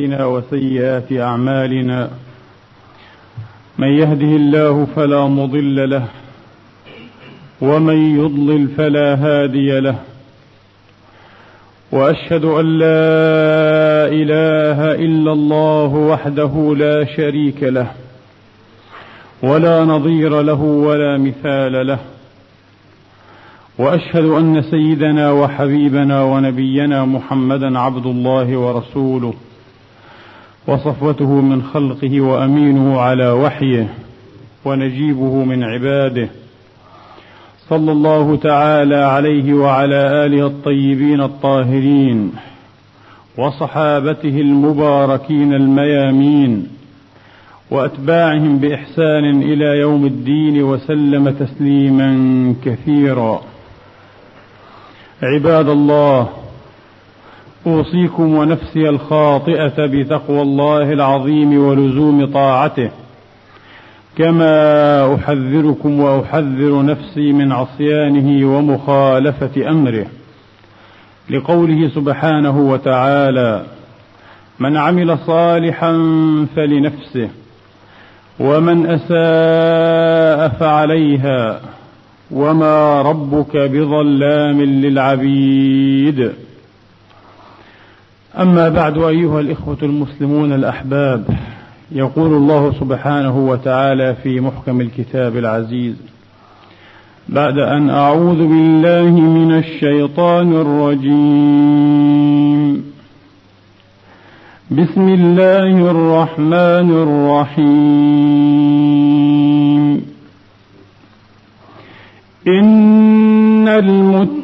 أنفسنا وسيئات أعمالنا من يهده الله فلا مضل له ومن يضلل فلا هادي له وأشهد أن لا إله إلا الله وحده لا شريك له ولا نظير له ولا مثال له وأشهد أن سيدنا وحبيبنا ونبينا محمدا عبد الله ورسوله وصفوته من خلقه وأمينه على وحيه ونجيبه من عباده. صلى الله تعالى عليه وعلى آله الطيبين الطاهرين وصحابته المباركين الميامين وأتباعهم بإحسان إلى يوم الدين وسلم تسليما كثيرا. عباد الله أوصيكم ونفسي الخاطئة بتقوى الله العظيم ولزوم طاعته. كما أحذركم وأحذر نفسي من عصيانه ومخالفة أمره. لقوله سبحانه وتعالى من عمل صالحا فلنفسه ومن أساء فعليها وما ربك بظلام للعبيد. أما بعد أيها الإخوة المسلمون الأحباب يقول الله سبحانه وتعالى في محكم الكتاب العزيز بعد أن أعوذ بالله من الشيطان الرجيم. بسم الله الرحمن الرحيم. إن المتقين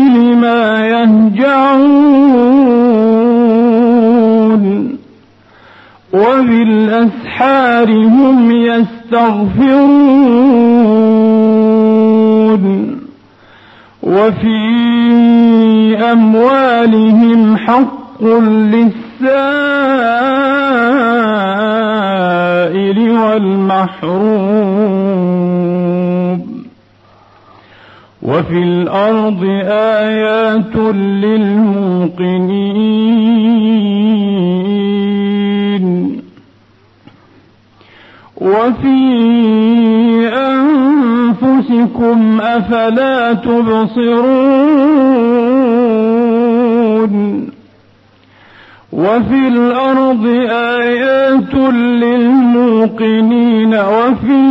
ما يهجعون وبالأسحار هم يستغفرون. وفي أموالهم حق للسائل والمحروم. وفي الأرض آيات للموقنين وفي أنفسكم أفلا تبصرون وفي الأرض آيات للموقنين وفي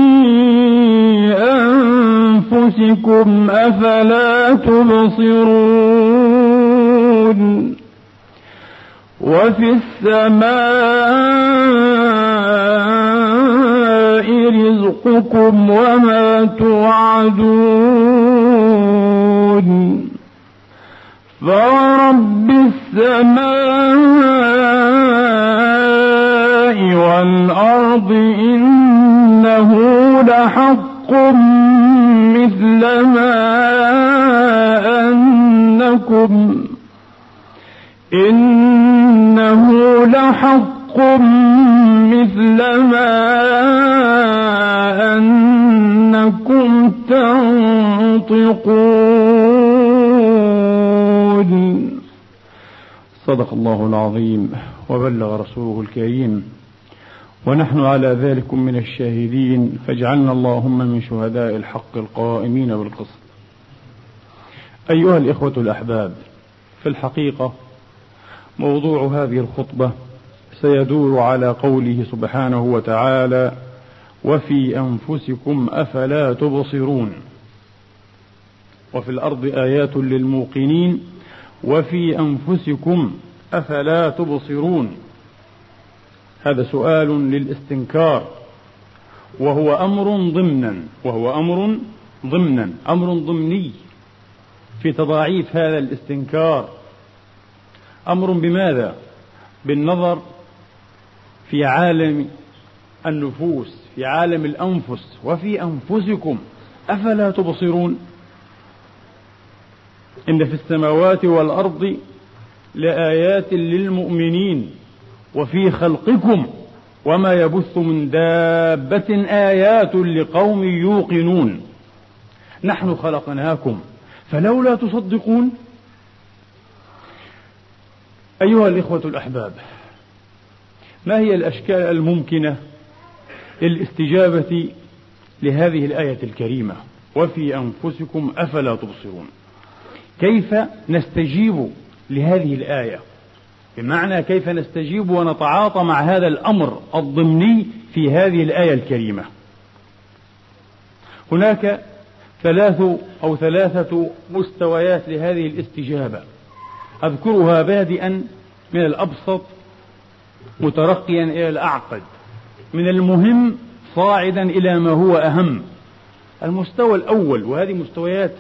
أنفسكم أفلا تبصرون وفي السماء رزقكم وما توعدون فورب السماء والأرض إنه لحق مثل ما أنكم إنه لحق مثل ما أنكم تنطقون صدق الله العظيم وبلغ رسوله الكريم. ونحن على ذلك من الشاهدين. فاجعلنا اللهم من شهداء الحق القائمين بالقسط. أيها الإخوة الأحباب في الحقيقة موضوع هذه الخطبة سيدور على قوله سبحانه وتعالى وفي أنفسكم أفلا تبصرون. وفي الأرض آيات للموقنين وفي أنفسكم أفلا تبصرون؟ هذا سؤال للاستنكار. وهو أمر ضمنا وهو أمر ضمنا أمر ضمني في تضاعيف هذا الاستنكار. أمر بماذا؟ بالنظر في عالم النفوس في عالم الأنفس وفي أنفسكم. أفلا تبصرون؟ إن في السماوات والأرض لآيات للمؤمنين وفي خلقكم وما يبث من دابة آيات لقوم يوقنون. نحن خلقناكم فلولا تصدقون. أيها الإخوة الأحباب ما هي الأشكال الممكنة للاستجابة لهذه الآية الكريمة؟ وفي أنفسكم أفلا تبصرون. كيف نستجيب لهذه الآية؟ بمعنى كيف نستجيب ونتعاطى مع هذا الأمر الضمني في هذه الآية الكريمة. هناك ثلاث أو ثلاثة مستويات لهذه الاستجابة. أذكرها بادئا من الأبسط مترقيا إلى الأعقد. من المهم صاعدا إلى ما هو أهم. المستوى الأول وهذه مستويات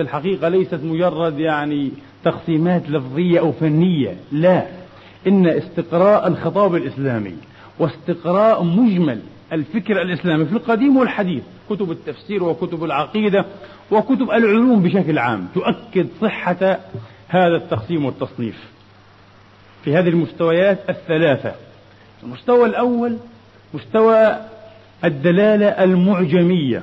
في الحقيقة ليست مجرد يعني تقسيمات لفظية أو فنية لا. إن استقراء الخطاب الإسلامي واستقراء مجمل الفكر الإسلامي في القديم والحديث كتب التفسير وكتب العقيدة وكتب العلوم بشكل عام تؤكد صحة هذا التقسيم والتصنيف في هذه المستويات الثلاثة. المستوى الأول مستوى الدلالة المعجمية.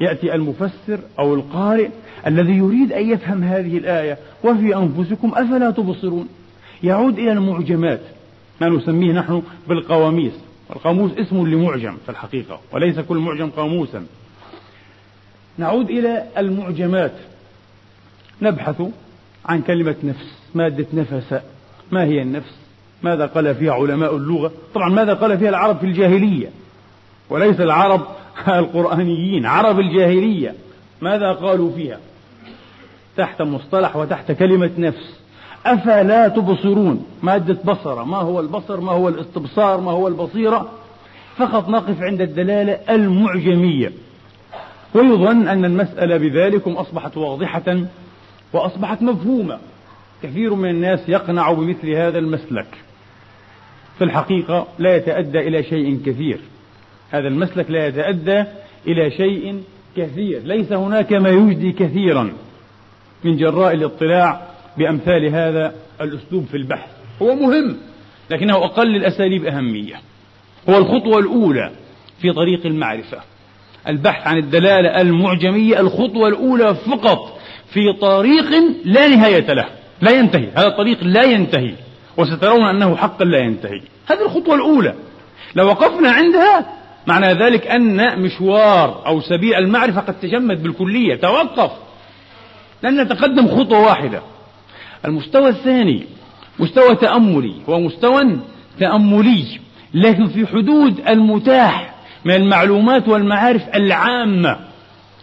يأتي المفسر أو القارئ الذي يريد أن يفهم هذه الآية وفي أنفسكم أفلا تبصرون؟ يعود إلى المعجمات ما نسميه نحن بالقواميس. القاموس اسم لمعجم في الحقيقة وليس كل معجم قاموسا. نعود إلى المعجمات. نبحث عن كلمة نفس مادة نفس. ما هي النفس؟ ماذا قال فيها علماء اللغة؟ طبعا ماذا قال فيها العرب في الجاهلية؟ وليس العرب القرآنيين عرب الجاهلية. ماذا قالوا فيها؟ تحت مصطلح وتحت كلمة نفس. أفلا تبصرون؟ مادة بصر ما هو البصر؟ ما هو الاستبصار؟ ما هو البصيرة؟ فقط نقف عند الدلالة المعجمية. ويظن أن المسألة بذلكم أصبحت واضحة وأصبحت مفهومة. كثير من الناس يقنع بمثل هذا المسلك. في الحقيقة لا يتأدى إلى شيء كثير. هذا المسلك لا يتأدى إلى شيء كثير. ليس هناك ما يجدي كثيرا من جراء الاطلاع بأمثال هذا الأسلوب في البحث. هو مهم لكنه أقل الأساليب أهمية. هو الخطوة الأولى في طريق المعرفة. البحث عن الدلالة المعجمية الخطوة الأولى فقط في طريق لا نهاية له لا ينتهي. هذا الطريق لا ينتهي وسترون أنه حقا لا ينتهي. هذه الخطوة الأولى. لو وقفنا عندها معنى ذلك أن مشوار أو سبيل المعرفة قد تجمد بالكلية. توقف. لن نتقدم خطوة واحدة. المستوى الثاني مستوى تأملي. هو مستوى تأملي لكن في حدود المتاح من المعلومات والمعارف العامة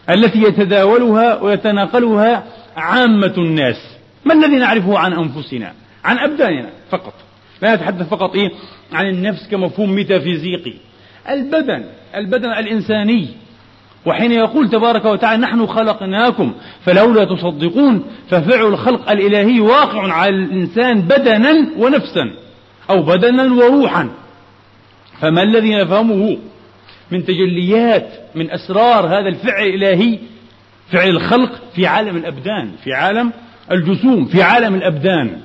التي يتداولها ويتناقلها عامة الناس. ما الذي نعرفه عن أنفسنا؟ عن أبداننا فقط. لا نتحدث فقط إيه؟ عن النفس كمفهوم ميتافيزيقي. البدن البدن الإنساني. وحين يقول تبارك وتعالى نحن خلقناكم فلولا تصدقون ففعل الخلق الإلهي واقع على الإنسان بدنا ونفسا أو بدنا وروحا. فما الذي نفهمه من تجليات من أسرار هذا الفعل الإلهي فعل الخلق في عالم الأبدان في عالم الجسوم في عالم الأبدان.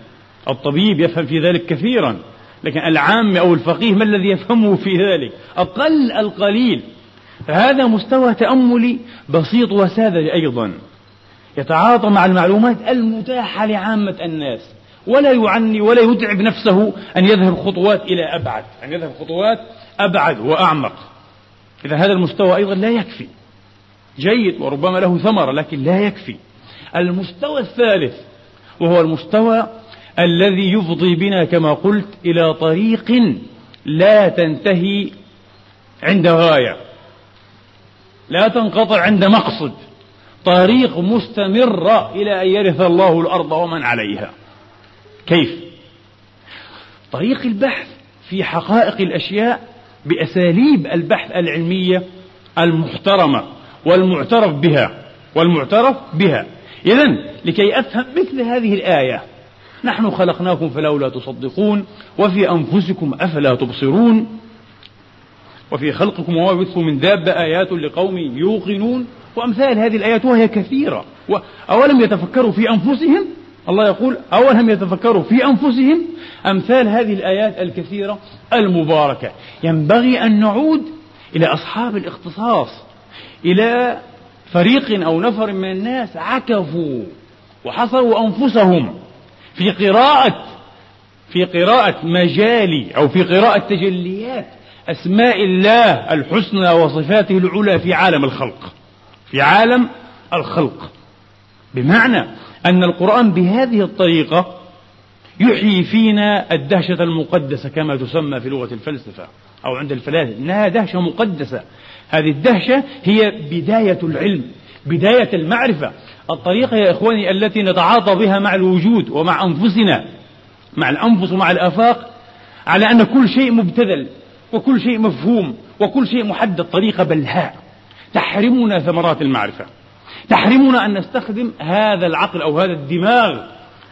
الطبيب يفهم في ذلك كثيرا. لكن العام أو الفقيه ما الذي يفهمه في ذلك؟ أقل القليل. فهذا مستوى تأملي بسيط وساذج أيضا. يتعاطى مع المعلومات المتاحة لعامة الناس. ولا يعني ولا يتعب نفسه أن يذهب خطوات إلى أبعد. أن يذهب خطوات أبعد وأعمق. إذا هذا المستوى أيضا لا يكفي. جيد وربما له ثمرة لكن لا يكفي. المستوى الثالث وهو المستوى الذي يفضي بنا كما قلت إلى طريق لا تنتهي عند غاية لا تنقطع عند مقصد طريق مستمرة إلى أن يرث الله الأرض ومن عليها كيف؟ طريق البحث في حقائق الأشياء بأساليب البحث العلمية المحترمة والمعترف بها والمعترف بها إذا لكي أفهم مثل هذه الآية نحن خلقناكم فلولا تصدقون وفي أنفسكم أفلا تبصرون وفي خلقكم وما يبث من دابة آيات لقوم يوقنون وأمثال هذه الآيات وهي كثيرة. أولم يتفكروا في أنفسهم؟ الله يقول أولم يتفكروا في أنفسهم؟ أمثال هذه الآيات الكثيرة المباركة. ينبغي أن نعود إلى أصحاب الاختصاص إلى فريق أو نفر من الناس عكفوا وحصروا أنفسهم. في قراءة في قراءة مجال أو في قراءة تجليات أسماء الله الحسنى وصفاته العلى في عالم الخلق في عالم الخلق. بمعنى أن القرآن بهذه الطريقة يحيي فينا الدهشة المقدسة كما تسمى في لغة الفلسفة أو عند الفلاسفة. إنها دهشة مقدسة. هذه الدهشة هي بداية العلم بداية المعرفة. الطريقة يا إخواني التي نتعاطى بها مع الوجود ومع أنفسنا مع الأنفس ومع الآفاق على أن كل شيء مبتذل وكل شيء مفهوم وكل شيء محدد. طريقة بلهاء. تحرمنا ثمرات المعرفة. تحرمنا أن نستخدم هذا العقل أو هذا الدماغ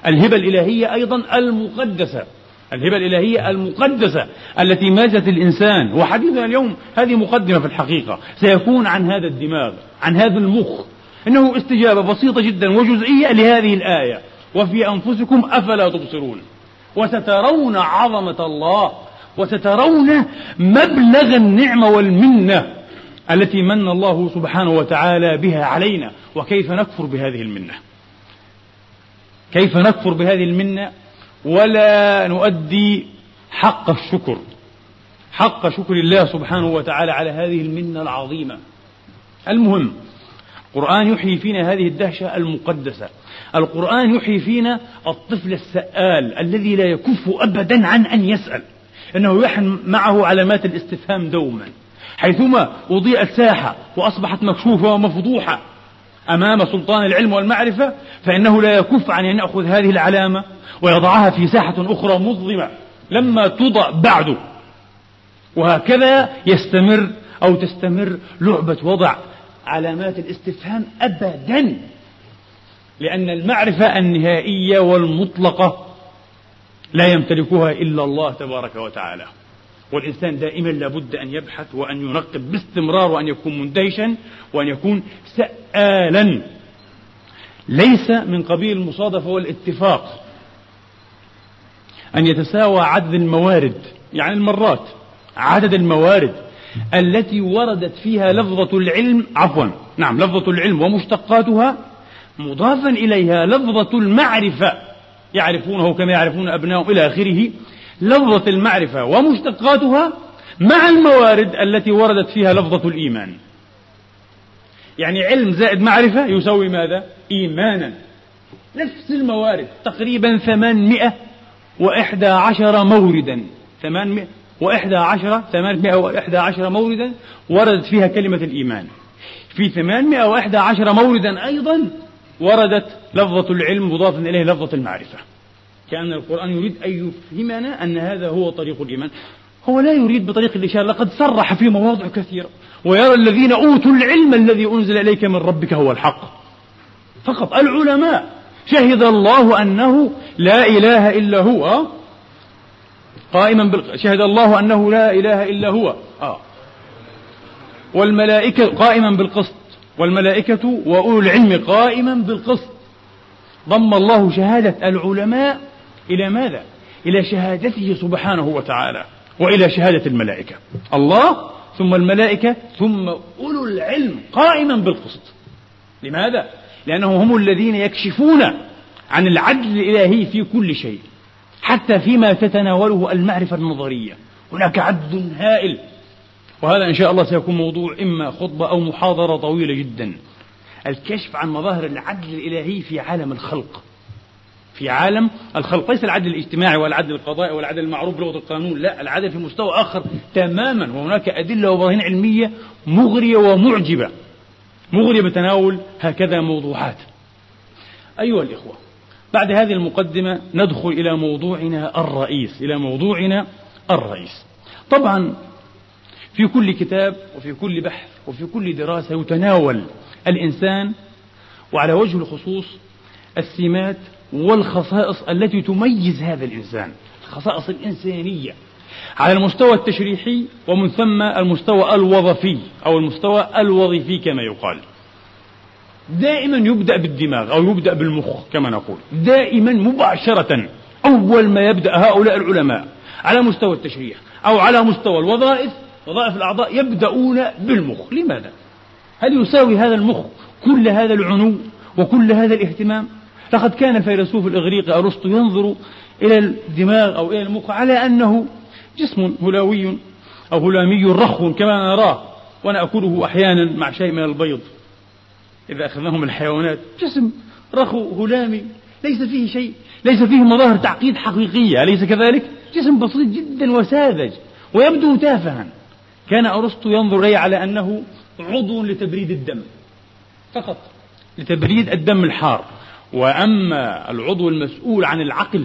الهبة الإلهية أيضا المقدسة. الهبة الإلهية المقدسة التي مازت الإنسان وحديثنا اليوم هذه مقدمة في الحقيقة سيكون عن هذا الدماغ عن هذا المخ. إنه استجابة بسيطة جدا وجزئية لهذه الآية. وفي أنفسكم أفلا تبصرون. وسترون عظمة الله. وسترون مبلغ النعمة والمنة التي من الله سبحانه وتعالى بها علينا. وكيف نكفر بهذه المنة؟ كيف نكفر بهذه المنة؟ ولا نؤدي حق الشكر. حق شكر الله سبحانه وتعالى على هذه المنة العظيمة. المهم القرآن يحيي فينا هذه الدهشة المقدسة. القرآن يحيي فينا الطفل السآل الذي لا يكف أبدا عن أن يسأل. إنه يحن معه علامات الاستفهام دوما. حيثما أضيئت ساحة وأصبحت مكشوفة ومفضوحة أمام سلطان العلم والمعرفة فإنه لا يكف عن أن يأخذ هذه العلامة ويضعها في ساحة أخرى مظلمة لما توضع بعده. وهكذا يستمر أو تستمر لعبة وضع علامات الاستفهام أبدا لأن المعرفة النهائية والمطلقة لا يمتلكها إلا الله تبارك وتعالى. والإنسان دائما لابد أن يبحث وأن ينقب باستمرار وأن يكون مندهشا وأن يكون سآلا. ليس من قبيل المصادفة والاتفاق أن يتساوى عدد الموارد يعني المرات عدد الموارد. التي وردت فيها لفظة العلم عفوا نعم لفظة العلم ومشتقاتها مضافا إليها لفظة المعرفة يعرفونه كما يعرفون أبنائهم إلى آخره لفظة المعرفة ومشتقاتها مع الموارد التي وردت فيها لفظة الإيمان. يعني علم زائد معرفة يساوي ماذا؟ إيمانا. نفس الموارد تقريبا ثمانمائة وإحدى عشر موردا. ثمانمائة وإحدى عشر ثمانمائة وإحدى عشر موردا وردت فيها كلمة الإيمان. في ثمانمائة وإحدى عشر موردا أيضا وردت لفظة العلم مضافا إليه لفظة المعرفة. كأن القرآن يريد أن يفهمنا أن هذا هو طريق الإيمان. هو لا يريد بطريق الإشارة لقد صرح في مواضع كثيرة. ويرى الذين أوتوا العلم الذي أنزل إليك من ربك هو الحق. فقط العلماء شهد الله أنه لا إله إلا هو. قائما بال... شهد الله أنه لا إله إلا هو آه. والملائكة قائما بالقسط والملائكة وأولو العلم قائما بالقسط ضم الله شهادة العلماء إلى ماذا؟ إلى شهادته سبحانه وتعالى وإلى شهادة الملائكة الله ثم الملائكة ثم أولو العلم قائما بالقسط لماذا؟ لأنهم هم الذين يكشفون عن العدل الإلهي في كل شيء حتى فيما تتناوله المعرفة النظرية. هناك عدل هائل. وهذا إن شاء الله سيكون موضوع إما خطبة أو محاضرة طويلة جدا. الكشف عن مظاهر العدل الإلهي في عالم الخلق. في عالم الخلق. ليس العدل الاجتماعي والعدل القضائي والعدل المعروف بلغة القانون. لا العدل في مستوى آخر تماما. وهناك أدلة وبراهين علمية مغرية ومعجبة. مغرية بتناول هكذا موضوعات. أيها الإخوة بعد هذه المقدمة ندخل إلى موضوعنا الرئيس إلى موضوعنا الرئيس. طبعا في كل كتاب وفي كل بحث وفي كل دراسة يتناول الإنسان وعلى وجه الخصوص السمات والخصائص التي تميز هذا الإنسان الخصائص الإنسانية على المستوى التشريحي ومن ثم المستوى الوظفي أو المستوى الوظيفي كما يقال. دائما يبدأ بالدماغ أو يبدأ بالمخ كما نقول. دائما مباشرة أول ما يبدأ هؤلاء العلماء على مستوى التشريح أو على مستوى الوظائف وظائف الأعضاء يبدأون بالمخ. لماذا؟ هل يساوي هذا المخ كل هذا العنو وكل هذا الاهتمام؟ لقد كان الفيلسوف الإغريقي أرسطو ينظر إلى الدماغ أو إلى المخ على أنه جسم هلاوي أو هلامي رخو كما نراه ونأكله أحيانا مع شيء من البيض. إذا أخذناه من الحيوانات. جسم رخو هلامي ليس فيه شيء ليس فيه مظاهر تعقيد حقيقية أليس كذلك؟ جسم بسيط جدا وساذج ويبدو تافها. كان أرسطو ينظر إليه على أنه عضو لتبريد الدم فقط لتبريد الدم الحار. وأما العضو المسؤول عن العقل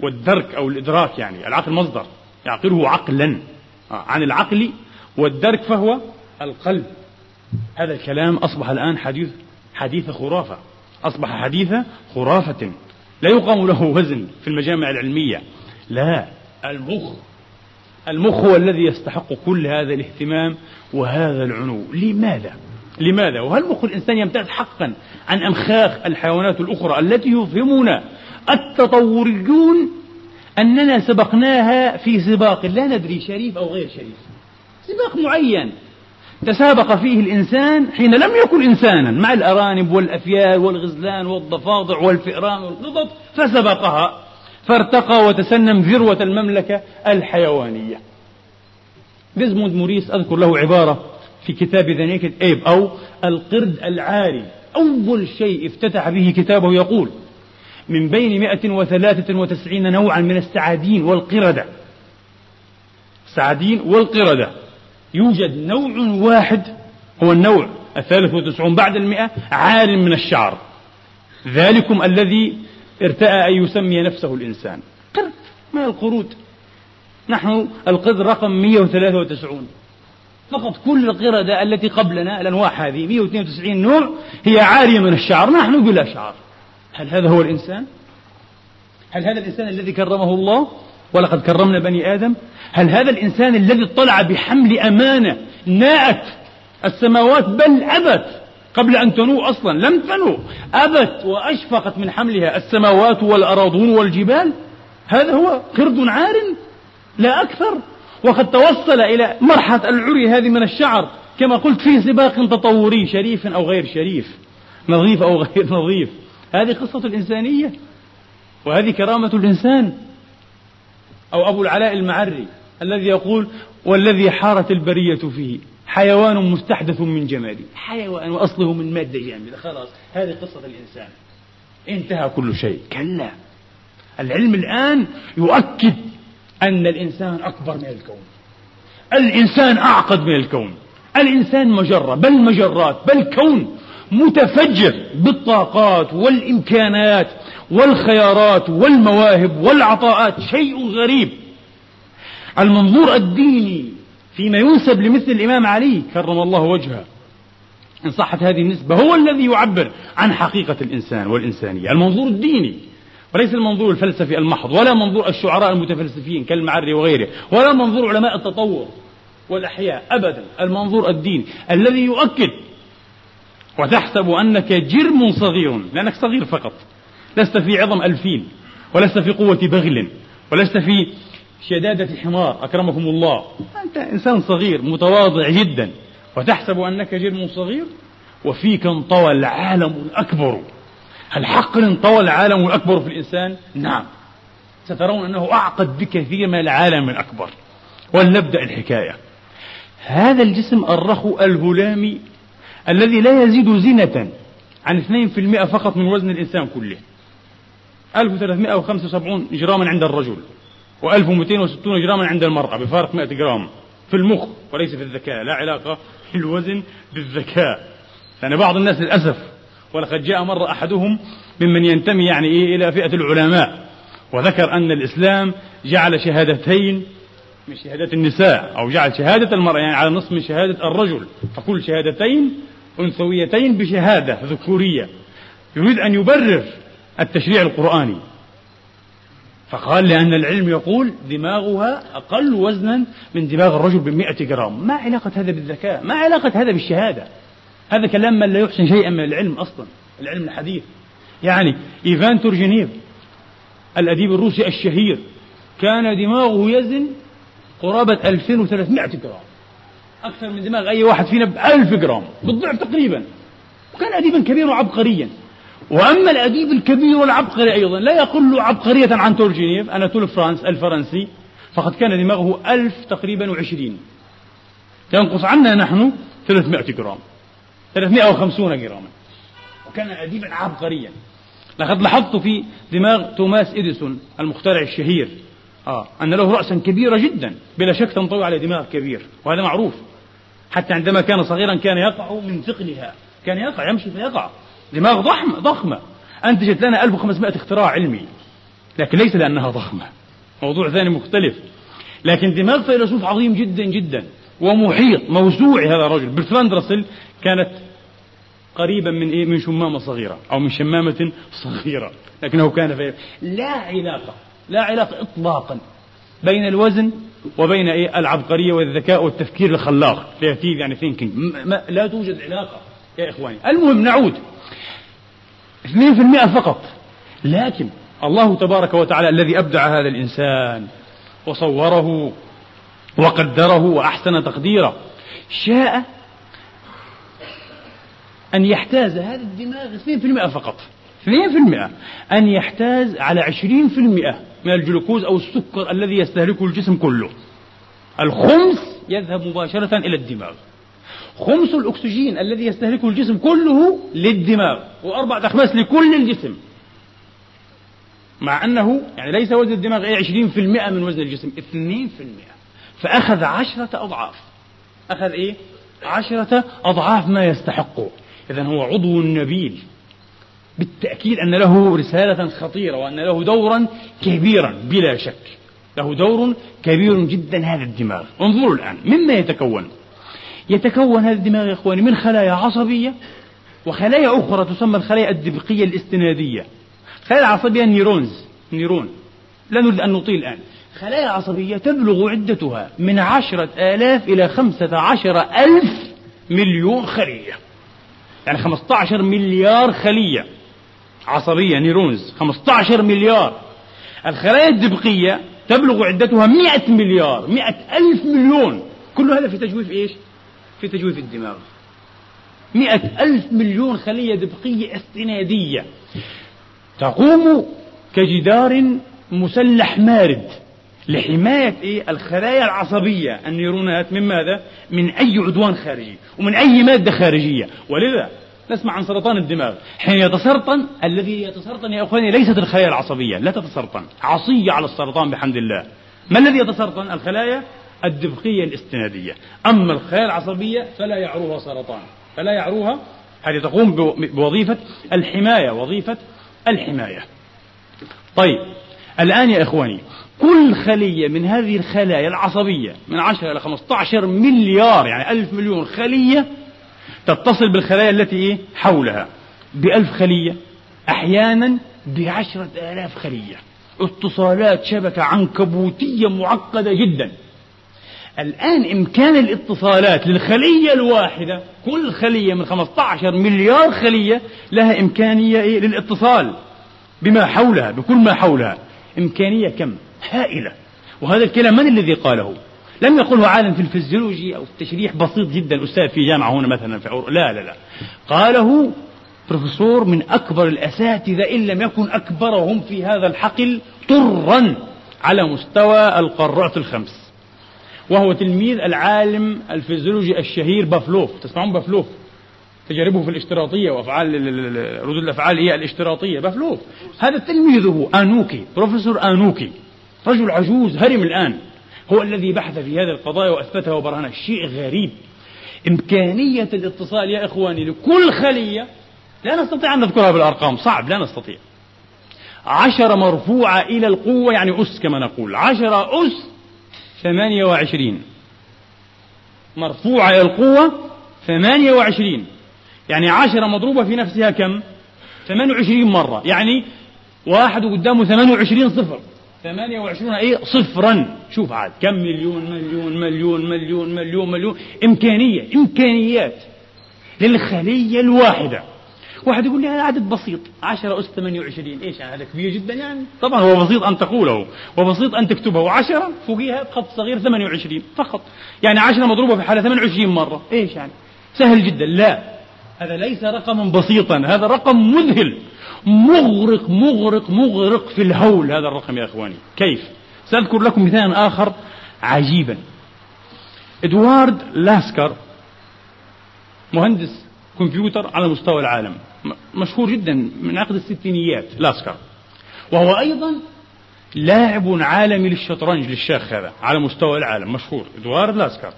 والدرك أو الإدراك يعني العقل مصدر يعقله عقلا آه، عن العقل والدرك فهو القلب. هذا الكلام أصبح الآن حديث حديث خرافة. أصبح حديث خرافة. لا يقام له وزن في المجامع العلمية. لا المخ المخ هو الذي يستحق كل هذا الاهتمام وهذا العنو. لماذا؟ لماذا؟ وهل مخ الإنسان يمتاز حقا عن أمخاخ الحيوانات الأخرى التي يفهمنا التطوريون أننا سبقناها في سباق لا ندري شريف أو غير شريف. سباق معين. تسابق فيه الإنسان حين لم يكن إنسانا مع الأرانب والأفيال والغزلان والضفادع والفئران والقطط فسبقها. فارتقى وتسنم ذروة المملكة الحيوانية. ديزموند موريس أذكر له عبارة في كتاب The Naked Ape أو القرد العاري. أول شيء افتتح به كتابه يقول من بين 193 نوعا من السعادين والقردة. السعادين والقردة. يوجد نوع واحد هو النوع الثالث والتسعون بعد المئة عار من الشعر. ذلكم الذي ارتأى أن يسمي نفسه الإنسان. قرد ما القرود. نحن القرد رقم 193 فقط كل القردة التي قبلنا الأنواع هذه 192 نوع هي عارية من الشعر. نحن بلا شعر. هل هذا هو الإنسان؟ هل هذا الإنسان الذي كرمه الله؟ ولقد كرمنا بني آدم. هل هذا الإنسان الذي اطلع بحمل أمانة ناءت السماوات؟ بل أبت قبل أن تنوء أصلا لم تنوء. أبت وأشفقت من حملها السماوات والأراضون والجبال. هذا هو قرد عار لا أكثر. وقد توصل إلى مرحلة العري هذه من الشعر كما قلت في سباق تطوري شريف أو غير شريف نظيف أو غير نظيف. هذه قصة الإنسانية وهذه كرامة الإنسان. أو أبو العلاء المعري الذي يقول والذي حارت البرية فيه حيوان مستحدث من جمالي حيوان وأصله من مادة جامدة. خلاص هذه قصة الإنسان. انتهى كل شيء. كلا. العلم الآن يؤكد أن الإنسان أكبر من الكون. الإنسان أعقد من الكون. الإنسان مجرة بل مجرات بل كون متفجر بالطاقات والإمكانات. والخيارات والمواهب والعطاءات شيء غريب. المنظور الديني فيما ينسب لمثل الإمام علي كرم الله وجهه. إن صحت هذه النسبة هو الذي يعبر عن حقيقة الإنسان والإنسانية. المنظور الديني وليس المنظور الفلسفي المحض ولا منظور الشعراء المتفلسفين كالمعري وغيره ولا منظور علماء التطور والأحياء أبدا. المنظور الديني الذي يؤكد وتحسب أنك جرم صغير لأنك صغير فقط. لست في عظم ألفين ولست في قوة بغل ولست في شدادة حمار أكرمكم الله. أنت إنسان صغير متواضع جدا وتحسب أنك جرم صغير؟ وفيك انطوى العالم الأكبر. هل حقا انطوى العالم الأكبر في الإنسان؟ نعم. سترون أنه أعقد بكثير من العالم الأكبر. ولنبدأ الحكاية. هذا الجسم الرخو الهلامي الذي لا يزيد زينة عن 2% فقط من وزن الإنسان كله. 1375 جراما عند الرجل و1260 جراما عند المرأة بفارق 100 جرام في المخ وليس في الذكاء لا علاقة الوزن بالذكاء. يعني بعض الناس للأسف ولقد جاء مرة أحدهم ممن ينتمي يعني إيه إلى فئة العلماء وذكر أن الإسلام جعل شهادتين من شهادات النساء أو جعل شهادة المرأة يعني على نصف من شهادة الرجل فكل شهادتين أنثويتين بشهادة ذكورية يريد أن يبرر التشريع القرآني. فقال لأن العلم يقول دماغها أقل وزنا من دماغ الرجل بمئة جرام. ما علاقة هذا بالذكاء ما علاقة هذا بالشهادة. هذا كلام من لا يحسن شيئا من العلم أصلا العلم الحديث. يعني إيفان تورجينيف الأديب الروسي الشهير كان دماغه يزن قرابة 2300 جرام. أكثر من دماغ أي واحد فينا بألف جرام بالضعف تقريبا. وكان أديبا كبيرا وعبقريا. وأما الأديب الكبير والعبقري أيضا لا يقل عبقرية عن تورجينيف أناتول فرانس الفرنسي. فقد كان دماغه ألف تقريبا وعشرين. ينقص عنا نحن 300 جرام. 350 جراما. وكان أديبا عبقريا. لقد لاحظت في دماغ توماس إديسون المخترع الشهير آه أن له رأسا كبيرة جدا بلا شك تنطوي على دماغ كبير. وهذا معروف. حتى عندما كان صغيرا كان يقع من ثقلها. كان يقع يمشي فيقع. دماغ ضخمة ضخمة. أنتجت لنا 1500 اختراع علمي لكن ليس لأنها ضخمة. موضوع ثاني مختلف. لكن دماغ فيلسوف عظيم جدا جدا. ومحيط موسوعي هذا الرجل. برتراند راسل كانت قريبا من إيه؟ من شمامة صغيرة أو من شمامة صغيرة. لكنه كان في لا علاقة لا علاقة إطلاقا بين الوزن وبين إيه؟ العبقرية والذكاء والتفكير الخلاق. Creative يعني thinking. لا توجد علاقة يا إخواني. المهم نعود. 2% فقط. لكن الله تبارك وتعالى الذي أبدع هذا الإنسان وصوره وقدره وأحسن تقديره شاء أن يحتاز هذا الدماغ 2% فقط. 2% أن يحتاز على 20% من الجلوكوز أو السكر الذي يستهلكه الجسم كله. الخمس يذهب مباشرة إلى الدماغ. خمس الأكسجين الذي يستهلكه الجسم كله للدماغ وأربعة أخماس لكل الجسم. مع أنه يعني ليس وزن الدماغ أي عشرين في المئة من وزن الجسم اثنين في المئة. فأخذ عشرة أضعاف. أخذ إيه؟ عشرة أضعاف ما يستحقه. إذا هو عضو نبيل. بالتأكيد أن له رسالة خطيرة وأن له دورا كبيرا بلا شك. له دور كبير جدا هذا الدماغ. انظروا الآن مما يتكون. يتكون هذا الدماغ يا إخواني من خلايا عصبية وخلايا أخرى تسمى الخلايا الدبقية الاستنادية. خلايا العصبية النيرونز neuron. لا نريد أن نطيل الآن. خلايا عصبية تبلغ عدتها من عشرة آلاف إلى خمسة عشر ألف مليون خلية. يعني خمسة عشر مليار خلية. عصبية neurons. خمسة عشر مليار. الخلايا الدبقية تبلغ عدتها مئة مليار مئة ألف مليون. كل هذا في تجويف إيش؟ في تجويف الدماغ. مئة ألف مليون خلية دبقية استنادية تقوم كجدار مسلح مارد لحماية إيه؟ الخلايا العصبية. النيرونات من ماذا؟ من أي عدوان خارجي ومن أي مادة خارجية. ولذا نسمع عن سرطان الدماغ. حين يتسرطن الذي يتسرطن يا أخواني ليست الخلايا العصبية لا تتسرطن. عصية على السرطان بحمد الله. ما الذي يتسرطن؟ الخلايا الدبقية الاستنادية. أما الخلايا العصبية فلا يعروها سرطان. فلا يعروها هذه تقوم بوظيفة الحماية وظيفة الحماية. طيب الآن يا إخواني كل خلية من هذه الخلايا العصبية من 10 إلى 15 مليار يعني ألف مليون خلية تتصل بالخلايا التي إيه حولها بألف خلية أحيانا بعشرة آلاف خلية. اتصالات شبكة عنكبوتية معقدة جدا. الآن إمكان الاتصالات للخلية الواحدة كل خلية من 15 مليار خلية لها إمكانية إيه؟ للاتصال بما حولها بكل ما حولها. إمكانية كم؟ هائلة. وهذا الكلام من الذي قاله؟ لم يقله عالم في الفيزيولوجي أو في التشريح بسيط جدا أستاذ في جامعة هنا مثلا في عور... لا لا لا. قاله بروفيسور من أكبر الأساتذة إن لم يكن أكبرهم في هذا الحقل طرا على مستوى القارات الخمس. وهو تلميذ العالم الفيزيولوجي الشهير بافلوف. تسمعون بافلوف؟ تجاربه في الاشتراطية وأفعال ردود الأفعال هي الاشتراطية. بافلوف. هذا تلميذه آنوكي بروفيسور آنوكي. رجل عجوز هرم الآن. هو الذي بحث في هذه القضايا وأثبتها وبرهنها. شيء غريب. إمكانية الاتصال يا إخواني لكل خلية. لا نستطيع أن نذكرها بالأرقام صعب. لا نستطيع. عشرة مرفوعة إلى القوة يعني أس كما نقول. عشرة أس ثمانية وعشرين. مرفوعة القوة ثمانية وعشرين. يعني عشرة مضروبة في نفسها كم؟ ثمانية وعشرين مرة. يعني واحد قدامه ثمانية وعشرين صفر. 28 إيه؟ صفرا. شوف عاد كم مليون مليون مليون مليون مليون مليون. إمكانية إمكانيات للخلية الواحدة. واحد يقول لي هذا عدد بسيط. 10 أس 28 إيش هذا كبير جدا يعني. طبعا هو بسيط أن تقوله. وبسيط أن تكتبه. و10 فوقيها خط صغير 28 فقط. يعني 10 مضروبة في حالة 28 مرة. إيش يعني؟ سهل جدا. لا. هذا ليس رقما بسيطا. هذا رقم مذهل. مغرق مغرق مغرق في الهول هذا الرقم يا إخواني. كيف؟ سأذكر لكم مثال آخر عجيبا. إدوارد لاسكر مهندس كمبيوتر على مستوى العالم. مشهور جدا من عقد الستينيات لاسكر وهو أيضا لاعب عالمي للشطرنج للشيخ هذا على مستوى العالم مشهور إدوارد لاسكر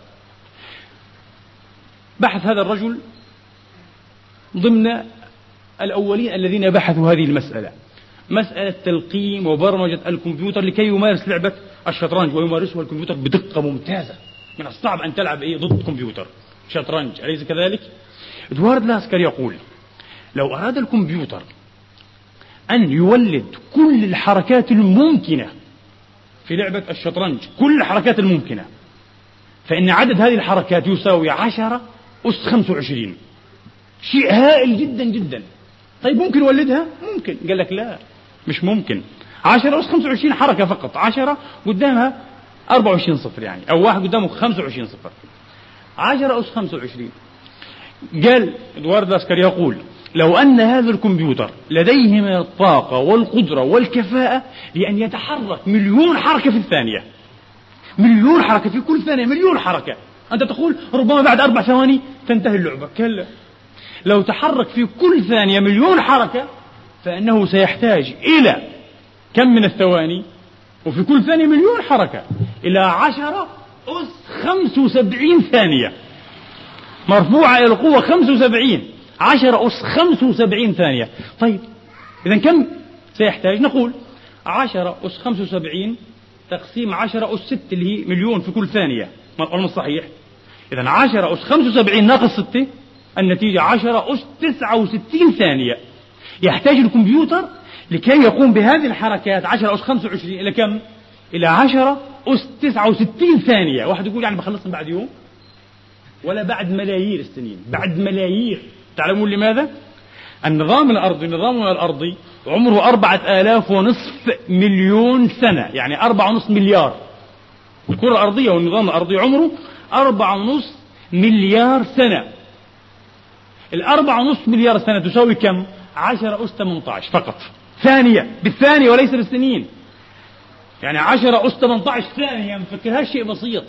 بحث هذا الرجل ضمن الأولين الذين بحثوا هذه المسألة. مسألة تلقيم وبرمجة الكمبيوتر لكي يمارس لعبة الشطرنج ويمارسها الكمبيوتر بدقة ممتازة. من الصعب أن تلعب إيه ضد كمبيوتر. شطرنج أليس كذلك؟ إدوارد لاسكر يقول لو أراد الكمبيوتر أن يولد كل الحركات الممكنة في لعبة الشطرنج كل الحركات الممكنة فإن عدد هذه الحركات يساوي عشرة أس خمسة وعشرين. شيء هائل جدا جدا. طيب ممكن يولدها؟ ممكن. قال لك لا مش ممكن. عشرة أس خمسة وعشرين حركة فقط. عشرة قدامها أربعة وعشرين صفر يعني أو واحد قدامه خمسة وعشرين صفر. عشرة أس خمسة وعشرين. قال إدوارد لاسكر يقول لو أن هذا الكمبيوتر لديه من الطاقة والقدرة والكفاءة لأن يتحرك مليون حركة في الثانية. مليون حركة في كل ثانية مليون حركة. أنت تقول ربما بعد أربع ثواني تنتهي اللعبة. كلا. لو تحرك في كل ثانية مليون حركة فإنه سيحتاج إلى كم من الثواني؟ وفي كل ثانية مليون حركة. إلى عشرة أس خمس وسبعين ثانية. مرفوعة إلى القوة خمس وسبعين. عشرة أس خمس وسبعين ثانية. طيب إذا كم سيحتاج؟ نقول عشرة أس خمس وسبعين تقسيم عشرة أس ستة اللي هي مليون في كل ثانية. ما صحيح إذا عشرة أس خمس وسبعين ناقص ستة النتيجة عشرة أس تسعة وستين ثانية. يحتاج الكمبيوتر لكي يقوم بهذه الحركات عشرة أس خمسة وعشرين إلى كم؟ إلى عشرة أس تسعة وستين ثانية. واحد يقول يعني بخلصهم بعد يوم؟ ولا بعد ملايير السنين بعد ملايير. تعلمون لماذا؟ النظام الأرضي نظامنا الأرضي عمره أربعة آلاف ونصف مليون سنة يعني أربعة ونصف مليار. الكرة الأرضية والنظام الأرضي عمره أربعة ونصف مليار سنة. الأربعة ونصف مليار سنة تساوي كم؟ عشرة أس 18 فقط. ثانية بالثانية وليس بالسنين. يعني عشرة أس 18 ثانية ما فكرهاش شيء بسيط.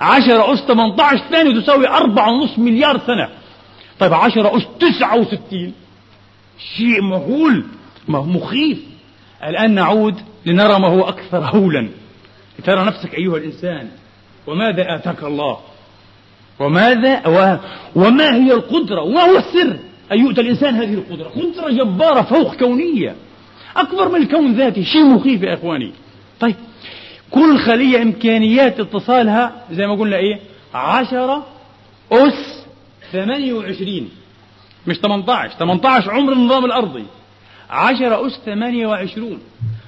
عشرة أس 18 ثانية تساوي أربعة ونصف مليار سنة. طيب عشرة أس تسعة وستين. شيء مهول مخيف. الآن نعود لنرى ما هو أكثر هولا. ترى نفسك أيها الإنسان وماذا آتاك الله؟ وماذا و... وما هي القدرة؟ وما هو السر. أن يؤتى الإنسان هذه القدرة؟ قدرة جبارة فوق كونية. أكبر من الكون ذاته شيء مخيف يا إخواني. طيب كل خلية إمكانيات اتصالها زي ما قلنا إيه؟ عشرة أس ثمانية وعشرين. مش 18 18 عمر النظام الأرضي. 10 أس 28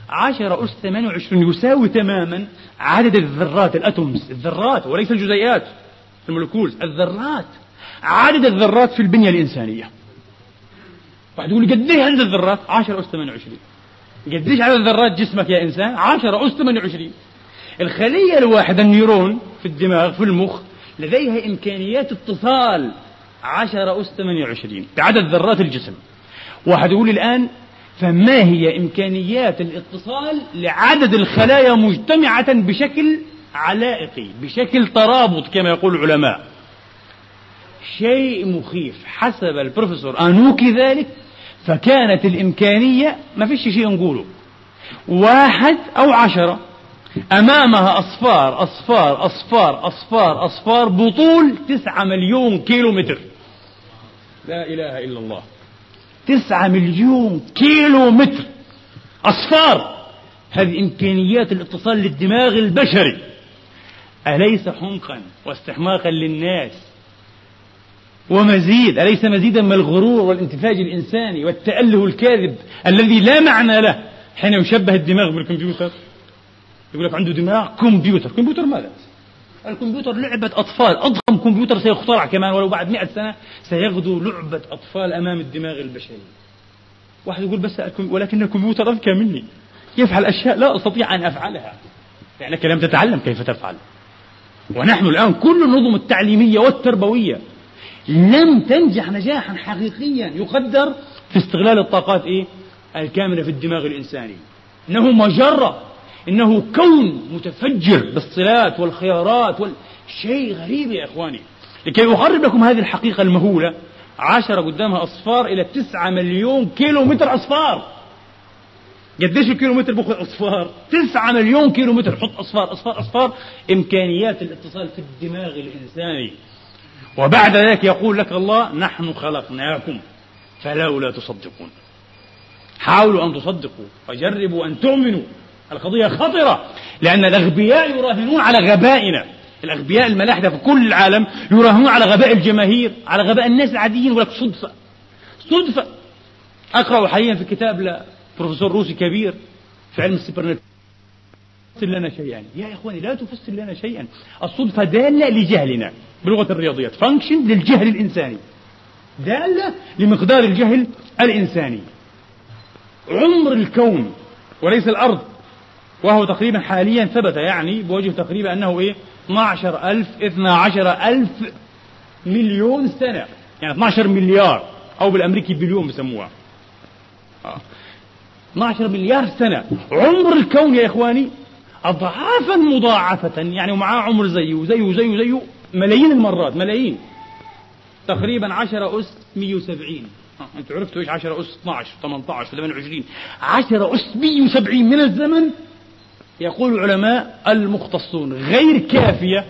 10 أس 28 يساوي تماما عدد الذرات الأتومز. الذرات وليس الجزيئات المولكولز الذرات عدد الذرات في البنية الإنسانية. واحد يقول لي قديش عدد الذرات؟ 10 أس 28 قديش عدد ذرات جسمك يا إنسان؟ 10 أس 28 الخلية الواحدة النيرون في الدماغ في المخ لديها إمكانيات اتصال عشرة أس 28 بعدد ذرات الجسم. واحد يقول الآن فما هي إمكانيات الاتصال لعدد الخلايا مجتمعة بشكل علائقي بشكل ترابط كما يقول العلماء؟ شيء مخيف. حسب البروفيسور أنوكي ذلك فكانت الإمكانية ما فيش شيء نقوله. واحد أو عشرة أمامها أصفار أصفار أصفار أصفار أصفار بطول تسعة مليون كيلو متر لا إله إلا الله. تسعة مليون كيلو متر أصفار. هذه إمكانيات الاتصال للدماغ البشري. أليس حمقا واستحماقا للناس؟ ومزيد أليس مزيدا من الغرور والانتفاج الإنساني والتأله الكاذب الذي لا معنى له حين يشبه الدماغ بالكمبيوتر؟ يقول لك عنده دماغ كمبيوتر. كمبيوتر ماذا؟ الكمبيوتر لعبة أطفال أضخم كمبيوتر سيخترع كمان ولو بعد مئة سنة سيغدو لعبة أطفال أمام الدماغ البشري. واحد يقول بس ولكن الكمبيوتر أذكى مني. يفعل أشياء لا أستطيع أن أفعلها. لأنك لم تتعلم كيف تفعل. ونحن الآن كل النظم التعليمية والتربوية لم تنجح نجاحا حقيقيا. يقدر في استغلال الطاقات إيه؟ الكامنة في الدماغ الإنساني. إنه مجرة. إنه كون متفجر بالصلات والخيارات وال... شيء غريب يا إخواني. لكي أقرب لكم هذه الحقيقة المهولة عشرة قدامها أصفار إلى تسعة مليون كيلو متر أصفار. قديش الكيلومتر بأخذ أصفار؟ تسعة مليون كيلومتر. حط أصفار أصفار أصفار. إمكانيات الاتصال في الدماغ الإنساني. وبعد ذلك يقول لك الله نحن خلقناكم فلولا تصدقون. حاولوا أن تصدقوا وجربوا أن تؤمنوا. القضية خطرة لأن الأغبياء يراهنون على غبائنا. الأغبياء الملاحدة في كل العالم يراهنون على غباء الجماهير على غباء الناس العاديين ولك صدفة صدفة. أقرأ حاليا في كتاب بروفيسور روسي كبير في علم السبرنت تفسر لنا شيئا. يا إخواني لا تفسر لنا شيئا. الصدفة دالة لجهلنا بلغة الرياضيات. function للجهل الإنساني. دالة لمقدار الجهل الإنساني. عمر الكون وليس الأرض. وهو تقريبا حاليا ثبت يعني بوجه تقريبا أنه إيه؟ 12 ألف 12 ألف مليون سنة. يعني 12 مليار أو بالأمريكي بليون بسموها. 12 مليار سنة. عمر الكون يا إخواني أضعافا مضاعفة. يعني ومعاه عمر زيه وزيه وزيه وزيه ملايين المرات ملايين. تقريبا 10 أس 170 أنتوا عرفتوا إيش 10 أس؟ 12 18 28 10 أس 170 من الزمن يقول العلماء المختصون غير كافية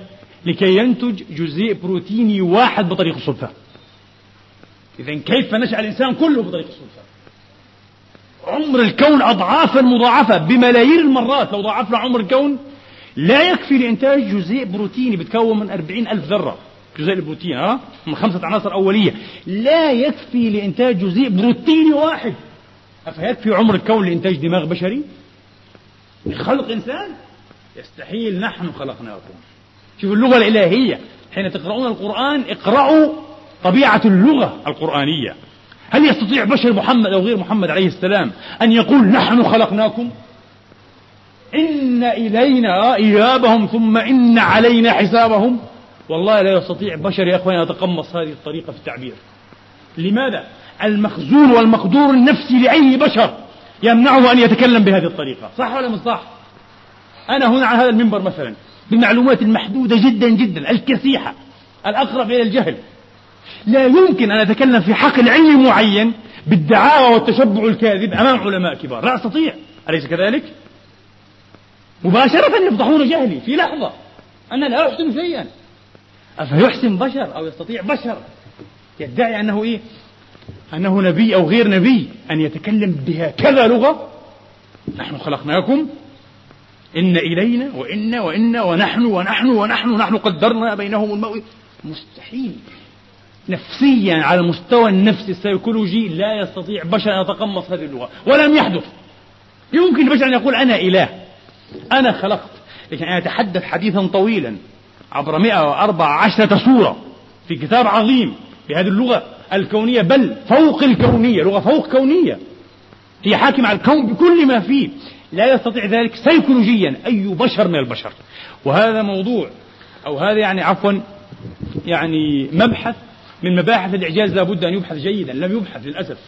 لكي ينتج جزيء بروتيني واحد بطريق الصدفة إذا كيف نشأ الإنسان كله بطريق الصدفة عمر الكون أضعافا مضاعفة بملايين المرات. لو ضاعفنا عمر الكون لا يكفي لإنتاج جزيء بروتيني بتكون من أربعين ألف ذرة. جزيء البروتين ها؟ من خمسة عناصر أولية. لا يكفي لإنتاج جزيء بروتيني واحد. أفيكفي عمر الكون لإنتاج دماغ بشري؟ لخلق إنسان؟ يستحيل نحن خلقناكم. شوفوا اللغة الإلهية. حين تقرؤون القرآن اقرأوا طبيعة اللغة القرآنية. هل يستطيع بشر محمد أو غير محمد عليه السلام أن يقول نحن خلقناكم؟ إن إلينا إيابهم ثم إن علينا حسابهم. والله لا يستطيع بشر يا أخواني يتقمص هذه الطريقة في التعبير. لماذا؟ المخزون والمقدور النفسي لأي بشر. يمنعه أن يتكلم بهذه الطريقة. صح ولا مش صح؟ أنا هنا على هذا المنبر مثلا بالمعلومات المحدودة جدا جدا الكسيحة الأقرب إلى الجهل. لا يمكن أن أتكلم في حقل علمي معين بالدعاوى والتشبع الكاذب أمام علماء كبار. لا أستطيع. أليس كذلك؟ مباشرة يفضحون جهلي في لحظة. أنا لا أحسن شيئا. أفيحسن بشر أو يستطيع بشر؟ يدعي أنه إيه؟ أنه نبي أو غير نبي أن يتكلم بهكذا لغة؟ نحن خلقناكم إن إلينا وإن وإن ونحن ونحن ونحن ونحن قدرنا بينهم الموت. مستحيل. نفسيا على المستوى النفسي السيكولوجي لا يستطيع بشر أن يتقمص هذه اللغة ولم يحدث. يمكن البشر أن يقول أنا إله. أنا خلقت. لكن أنا أتحدث حديثا طويلا عبر 114 سورة في كتاب عظيم بهذه اللغة. الكونية بل فوق الكونية لغة فوق كونية. هي حاكمة على الكون بكل ما فيه. لا يستطيع ذلك سيكولوجيا أي بشر من البشر. وهذا موضوع أو هذا يعني عفوا يعني مبحث من مباحث الإعجاز لابد أن يبحث جيدا. لم يبحث للأسف.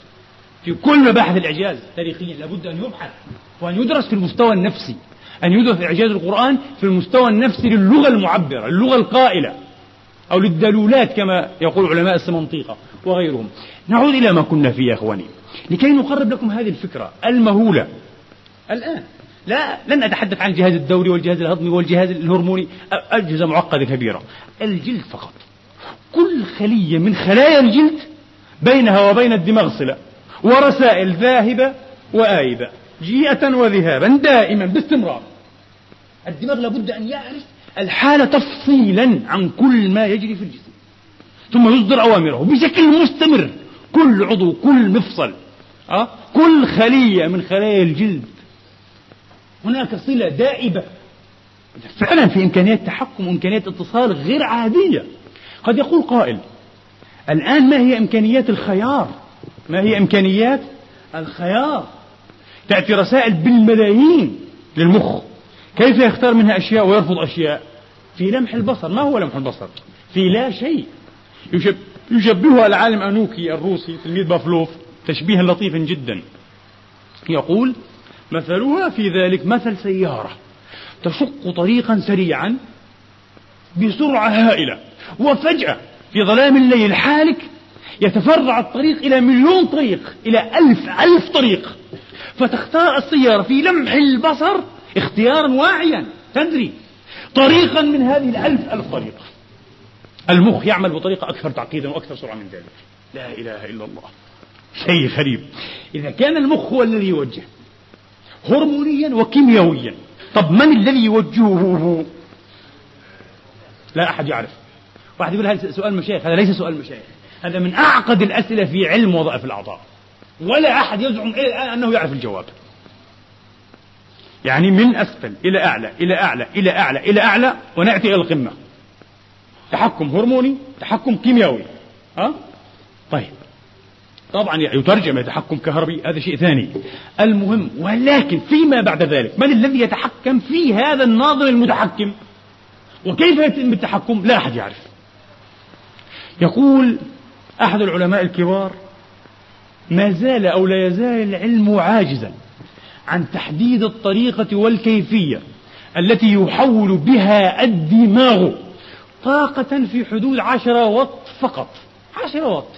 في كل مباحث الإعجاز تاريخيا لابد أن يبحث. وأن يدرس في المستوى النفسي. أن يدرس إعجاز القرآن في المستوى النفسي للغة المعبرة اللغة القائلة. أو للدلولات كما يقول علماء السمنطيقة وغيرهم. نعود إلى ما كنا فيه يا إخواني. لكي نقرب لكم هذه الفكرة المهولة. الآن. لا لن أتحدث عن الجهاز الدوري والجهاز الهضمي والجهاز الهرموني. أجهزة معقدة كبيرة. الجلد فقط. كل خلية من خلايا الجلد بينها وبين الدماغ صلة ورسائل ذاهبة وآيبة جيئة وذهابا دائما باستمرار. الدماغ لابد أن يعرف الحالة تفصيلا عن كل ما يجري في الجسم ثم يصدر أوامره بشكل مستمر. كل عضو كل مفصل أه؟ كل خلية من خلايا الجلد. هناك صلة دائبة. فعلا في إمكانيات تحكم وإمكانيات اتصال غير عادية. قد يقول قائل الآن ما هي إمكانيات الخيار؟ ما هي إمكانيات الخيار؟ تأتي رسائل بالملايين للمخ. كيف يختار منها أشياء ويرفض أشياء؟ في لمح البصر. ما هو لمح البصر؟ في لا شيء. يشب يشبهها العالم أنوكي الروسي تلميذ بافلوف تشبيها لطيفا جدا. يقول مثلها في ذلك مثل سيارة تشق طريقا سريعا بسرعة هائلة وفجأة في ظلام الليل حالك يتفرع الطريق إلى مليون طريق إلى ألف ألف طريق. فتختار السيارة في لمح البصر اختيارا واعيا. تدري طريقا من هذه الألف ألف طريقة. المخ يعمل بطريقة أكثر تعقيدا وأكثر سرعة من ذلك. لا إله إلا الله. شيء غريب. إذا كان المخ هو الذي يوجه هرمونيا وكيميائيا طب من الذي يوجهه؟ لا أحد يعرف. واحد يقول هذا سؤال مشايخ؟ هذا ليس سؤال مشايخ. هذا من أعقد الأسئلة في علم وظائف الأعضاء. ولا أحد يزعم إلى الآن أنه يعرف الجواب. يعني من أسفل إلى أعلى إلى أعلى إلى أعلى إلى أعلى ونأتي إلى القمة. تحكم هرموني تحكم كيميائي. ها؟ طيب. طبعا يترجم تحكم كهربي هذا شيء ثاني. المهم ولكن فيما بعد ذلك من الذي يتحكم في هذا الناظر المتحكم؟ وكيف يتم التحكم؟ لا أحد يعرف. يقول أحد العلماء الكبار ما زال أو لا يزال العلم عاجزا. عن تحديد الطريقة والكيفية التي يحول بها الدماغ طاقة في حدود عشرة وات فقط. عشرة وات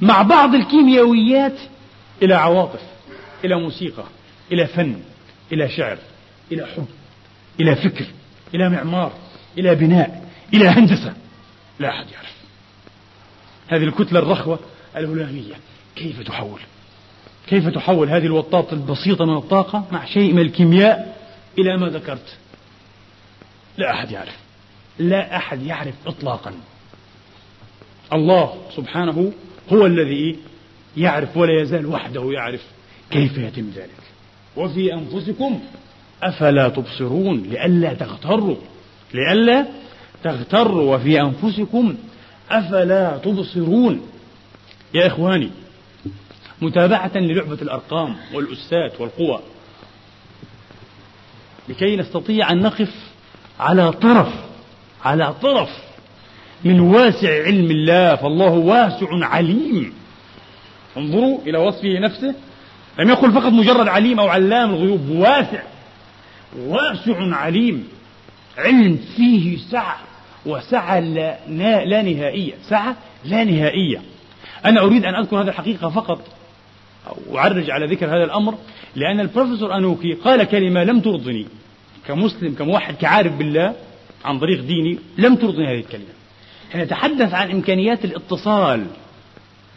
مع بعض الكيميائيات إلى عواطف إلى موسيقى إلى فن إلى شعر إلى حب إلى فكر إلى معمار إلى بناء إلى هندسة. لا أحد يعرف. هذه الكتلة الرخوة الهلامية كيف تحول؟ كيف تحول هذه الوطات البسيطة من الطاقة مع شيء من الكيمياء إلى ما ذكرت؟ لا أحد يعرف. لا أحد يعرف إطلاقا. الله سبحانه هو الذي يعرف ولا يزال وحده يعرف كيف يتم ذلك. وفي أنفسكم أفلا تبصرون؟ لئلا تغتروا. لئلا تغتروا. وفي أنفسكم أفلا تبصرون. يا إخواني متابعة للعبة الأرقام والأسات والقوى. لكي نستطيع أن نقف على طرف على طرف من واسع علم الله فالله واسع عليم. انظروا إلى وصفه نفسه. لم يقل فقط مجرد عليم أو علام الغيوب واسع واسع عليم. علم فيه سعة وسعة لا, لا نهائية سعة لا نهائية. أنا أريد أن أذكر هذه الحقيقة فقط أعرج على ذكر هذا الأمر لأن البروفيسور أنوكي قال كلمة لم ترضني كمسلم كموحد كعارف بالله عن طريق ديني لم ترضني هذه الكلمة. حين يتحدث عن إمكانيات الاتصال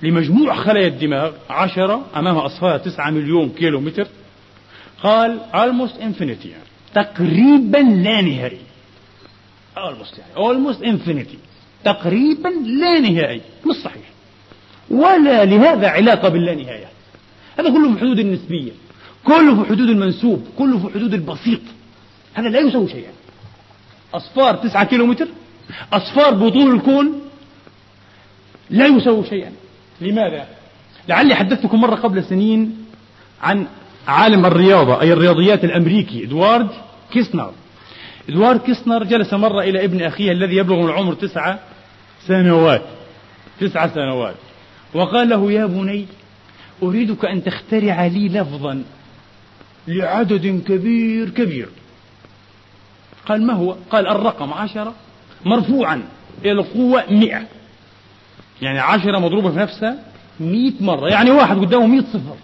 لمجموع خلايا الدماغ عشرة أمام أصفار تسعة مليون كيلو متر قال almost infinity يعني تقريبا لا نهائي. almost يعني almost infinity تقريبا لا نهائي مش صحيح. ولا لهذا علاقة باللا نهاية. هذا كله في حدود النسبية كله في حدود المنسوب كله في حدود البسيط. هذا لا يسوي شيئا. أصفار تسعة كيلو متر أصفار بطول الكون لا يسوي شيئا. لماذا؟ لعلي حدثتكم مرة قبل سنين عن عالم الرياضة أي الرياضيات الأمريكي إدوارد كيسنر. إدوارد كيسنر جلس مرة إلى ابن أخيه الذي يبلغ من العمر تسعة سنوات تسعة سنوات. وقال له يا بني أريدك أن تخترع لي لفظا لعدد كبير كبير. قال ما هو؟ قال الرقم عشرة مرفوعا إلى القوة مئة. يعني عشرة مضروبة في نفسها مئة مرة يعني واحد قدامه مئة صفر.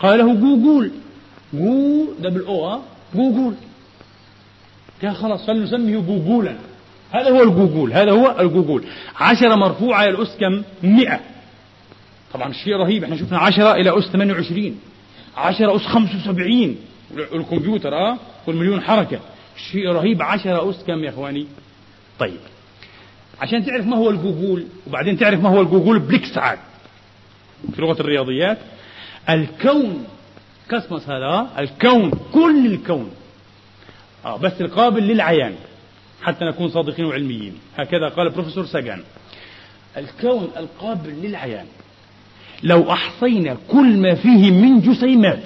قال له جوجول G double O googol قال خلاص فلنسميه جوجولا. هذا هو الجوجول هذا هو الجوجول عشرة مرفوعة الأس كم؟ مئة. طبعا شيء رهيب. إحنا شفنا عشرة إلى أس 28 عشرة أس 75 الكمبيوتر آه والمليون حركة. شيء رهيب. عشرة أس كم يا إخواني؟ طيب. عشان تعرف ما هو الجوجول وبعدين تعرف ما هو الجوجول بليكس عاد. في لغة الرياضيات الكون. كسمس هذا الكون. كل الكون. آه بس القابل للعيان. حتى نكون صادقين وعلميين. هكذا قال بروفيسور ساجان. الكون القابل للعيان. لو أحصينا كل ما فيه من جسيمات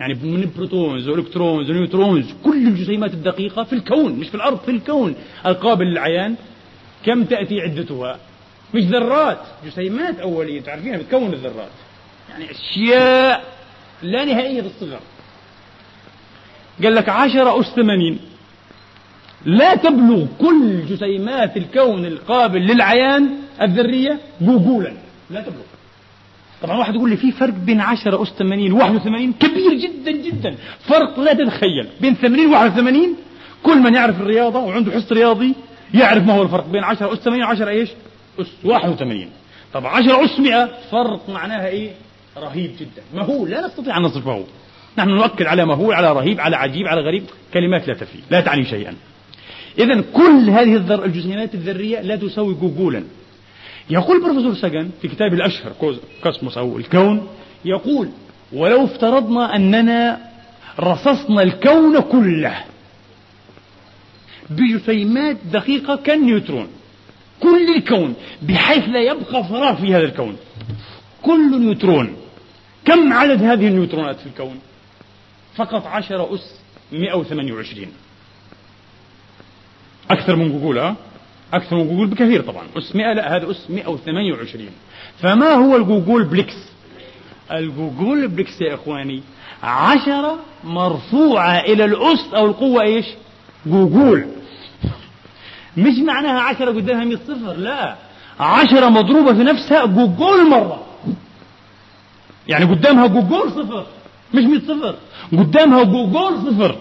يعني من protons و electrons و neutrons كل الجسيمات الدقيقة في الكون مش في الأرض في الكون. القابل للعيان كم تأتي عدتها؟ مش ذرات جسيمات أولية تعرفينها بتكون الذرات. يعني أشياء لا نهائية بالصغر. قال لك عشرة أس ثمانين لا تبلغ كل جسيمات الكون القابل للعيان الذرية جوجولا لا تبلغ. طبعا واحد يقول لي في فرق بين 10 أس 80 و 81 كبير جدا جدا. فرق لا تتخيل. بين 80 و 81 كل من يعرف الرياضة وعنده حس رياضي يعرف ما هو الفرق بين 10 أس 80 و 10 إيش؟ أس 81 طب 10 أس 100 فرق معناها إيه؟ رهيب جدا. مهول لا نستطيع أن نصفه نحن نؤكد على مهول على رهيب على عجيب على غريب. كلمات لا تفي لا تعني شيئا. إذا كل هذه الجزيئات الذرية لا تساوي جوجولا. يقول بروفيسور ساجان في كتابه الأشهر كوسموس أو الكون يقول ولو افترضنا أننا رصصنا الكون كله بجسيمات دقيقة كالنيوترون كل الكون بحيث لا يبقى فراغ في هذا الكون كل نيوترون كم عدد هذه النيوترونات في الكون؟ فقط عشرة أس 128 أكثر من جوجول ها أكثر من جوجول بكثير طبعا. أس 100 لا هذا أس 128 فما هو الجوجول بليكس؟ الجوجول بليكس يا إخواني عشرة مرفوعة إلى الأس أو القوة إيش؟ جوجول مش معناها عشرة قدامها 100 صفر لا. عشرة مضروبة في نفسها جوجول مرة. يعني قدامها جوجول صفر مش 100 صفر. قدامها جوجول صفر.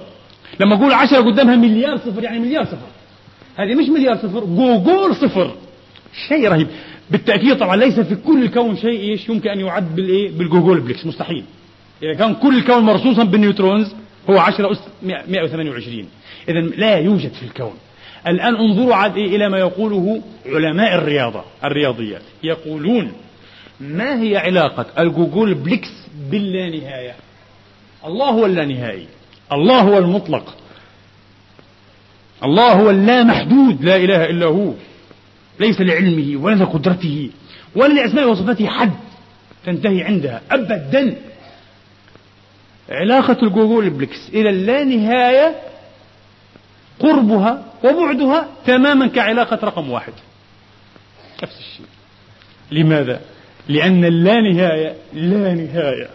لما أقول عشرة قدامها مليار صفر يعني مليار صفر. هذه مش مليار صفر جوجول صفر. شيء رهيب. بالتأكيد طبعا ليس في كل الكون شيء إيش يمكن أن يعد بالإيه بالجوجول بليكس. مستحيل. إذا كان كل الكون مرصوصا بال neutrons هو 10 أس 128 إذا لا يوجد في الكون. الآن انظروا عاد إيه إلى ما يقوله علماء الرياضة الرياضيات. يقولون ما هي علاقة الجوجول بليكس باللانهاية الله هو اللانهائي الله هو المطلق. الله هو اللامحدود لا إله إلا هو. ليس لعلمه ولا لقدرته ولا لأسماء وصفاته حد تنتهي عندها أبدا. علاقة الجوجول بليكس إلى اللانهاية قربها وبعدها تماما كعلاقة رقم واحد. نفس الشيء. لماذا؟ لأن اللانهاية لا نهاية.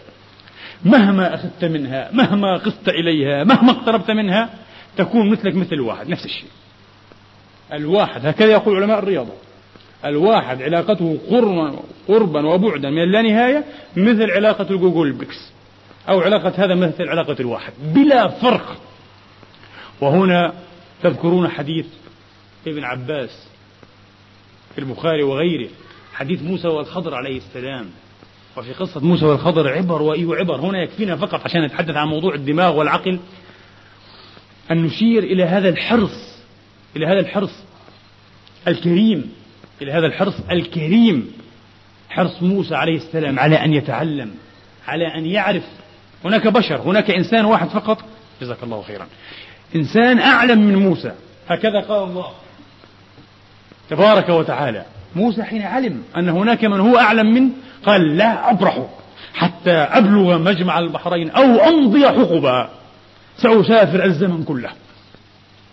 مهما أخذت منها مهما قست إليها مهما اقتربت منها تكون مثلك مثل الواحد نفس الشيء. الواحد هكذا يقول علماء الرياضة. الواحد علاقته قربا قربا وبعدا من اللانهاية مثل علاقة الجوجل بيكس أو علاقة هذا مثل علاقة الواحد بلا فرق. وهنا تذكرون حديث ابن عباس في البخاري وغيره حديث موسى والخضر عليه السلام. وفي قصة موسى والخضر عبر وأي عبر هنا يكفينا فقط عشان نتحدث عن موضوع الدماغ والعقل. أن نشير إلى هذا الحرص إلى هذا الحرص الكريم إلى هذا الحرص الكريم. حرص موسى عليه السلام على أن يتعلم على أن يعرف. هناك بشر هناك إنسان واحد فقط. جزاك الله خيرا. إنسان أعلم من موسى. هكذا قال الله تبارك وتعالى. موسى حين علم أن هناك من هو أعلم منه قال لا أبرح حتى أبلغ مجمع البحرين أو أمضي حقبا سأسافر الزمن كله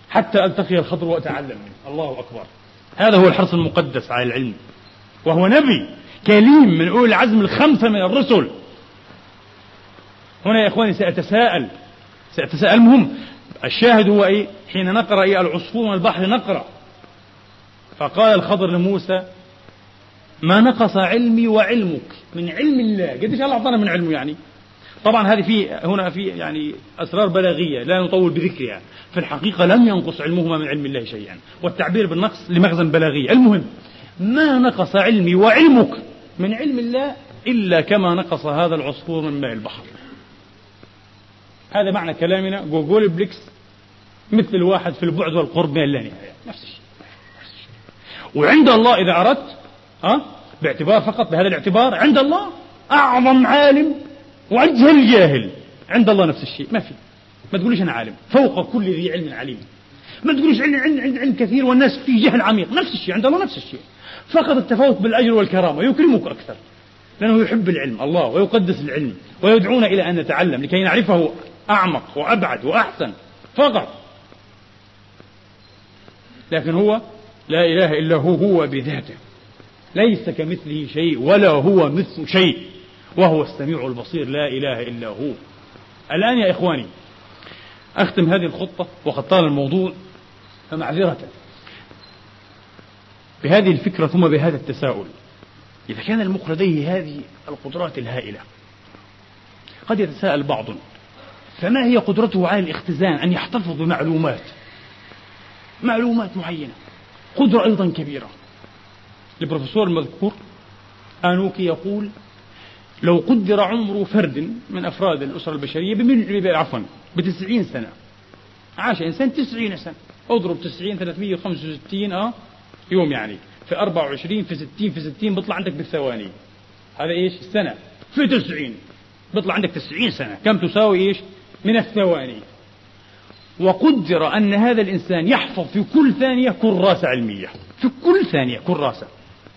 حتى ألتقي الخضر وأتعلم منه الله أكبر. هذا هو الحرص المقدس على العلم. وهو نبي كليم من أولي العزم الخمسة من الرسل. هنا يا إخواني سأتساءل. سأتساءل المهم الشاهد هو إيه؟ حين نقرأ إيه؟ العصفور من البحر نقرأ. فقال الخضر لموسى ما نقص علمي وعلمك من علم الله. قديش الله أعطانا من علمه يعني؟ طبعا هذه في هنا في يعني أسرار بلاغية لا نطول بذكرها. في الحقيقة لم ينقص علمهما من علم الله شيئا. والتعبير بالنقص لمغزى بلاغي المهم ما نقص علمي وعلمك من علم الله إلا كما نقص هذا العصفور من ماء البحر. هذا معنى كلامنا. جوجول بليكس مثل الواحد في البعد والقرب من اللانهايه نفس الشيء. وعند الله إذا أردت ها باعتبار فقط بهذا الاعتبار عند الله أعظم عالم وأجهل الجاهل. عند الله نفس الشيء. ما في. ما تقوليش أنا عالم. فوق كل ذي علم عليم. ما تقوليش علم علم علم, علم كثير والناس في جهل عميق. نفس الشيء. عند الله نفس الشيء. فقط التفاوت بالأجر والكرامة يكرمك أكثر. لأنه يحب العلم. الله ويقدس العلم. ويدعونا إلى أن نتعلم لكي نعرفه أعمق وأبعد وأحسن. فقط. لكن هو لا إله إلا هو هو بذاته. ليس كمثله شيء ولا هو مثل شيء. وهو السميع البصير لا إله إلا هو. الآن يا إخواني أختم هذه الخطة وقد طال الموضوع فمعذرة بهذه الفكرة ثم بهذا التساؤل إذا كان المخ لديه هذه القدرات الهائلة قد يتساءل بعض فما هي قدرته على الاختزان أن يحتفظ بمعلومات؟ معلومات معينة قدرة أيضا كبيرة. البروفيسور المذكور آنوكي يقول لو قدر عمر فرد من أفراد الأسرة البشرية عفوا بتسعين سنة. عاش إنسان تسعين سنة. اضرب تسعين ثلاثمية وخمسة وستين آه يوم يعني. في أربعة وعشرين في ستين في ستين بيطلع عندك بالثواني. هذا إيش؟ السنة. في تسعين بيطلع عندك تسعين سنة. كم تساوي إيش؟ من الثواني. وقدر أن هذا الإنسان يحفظ في كل ثانية كراسة علمية. في كل ثانية كراسة.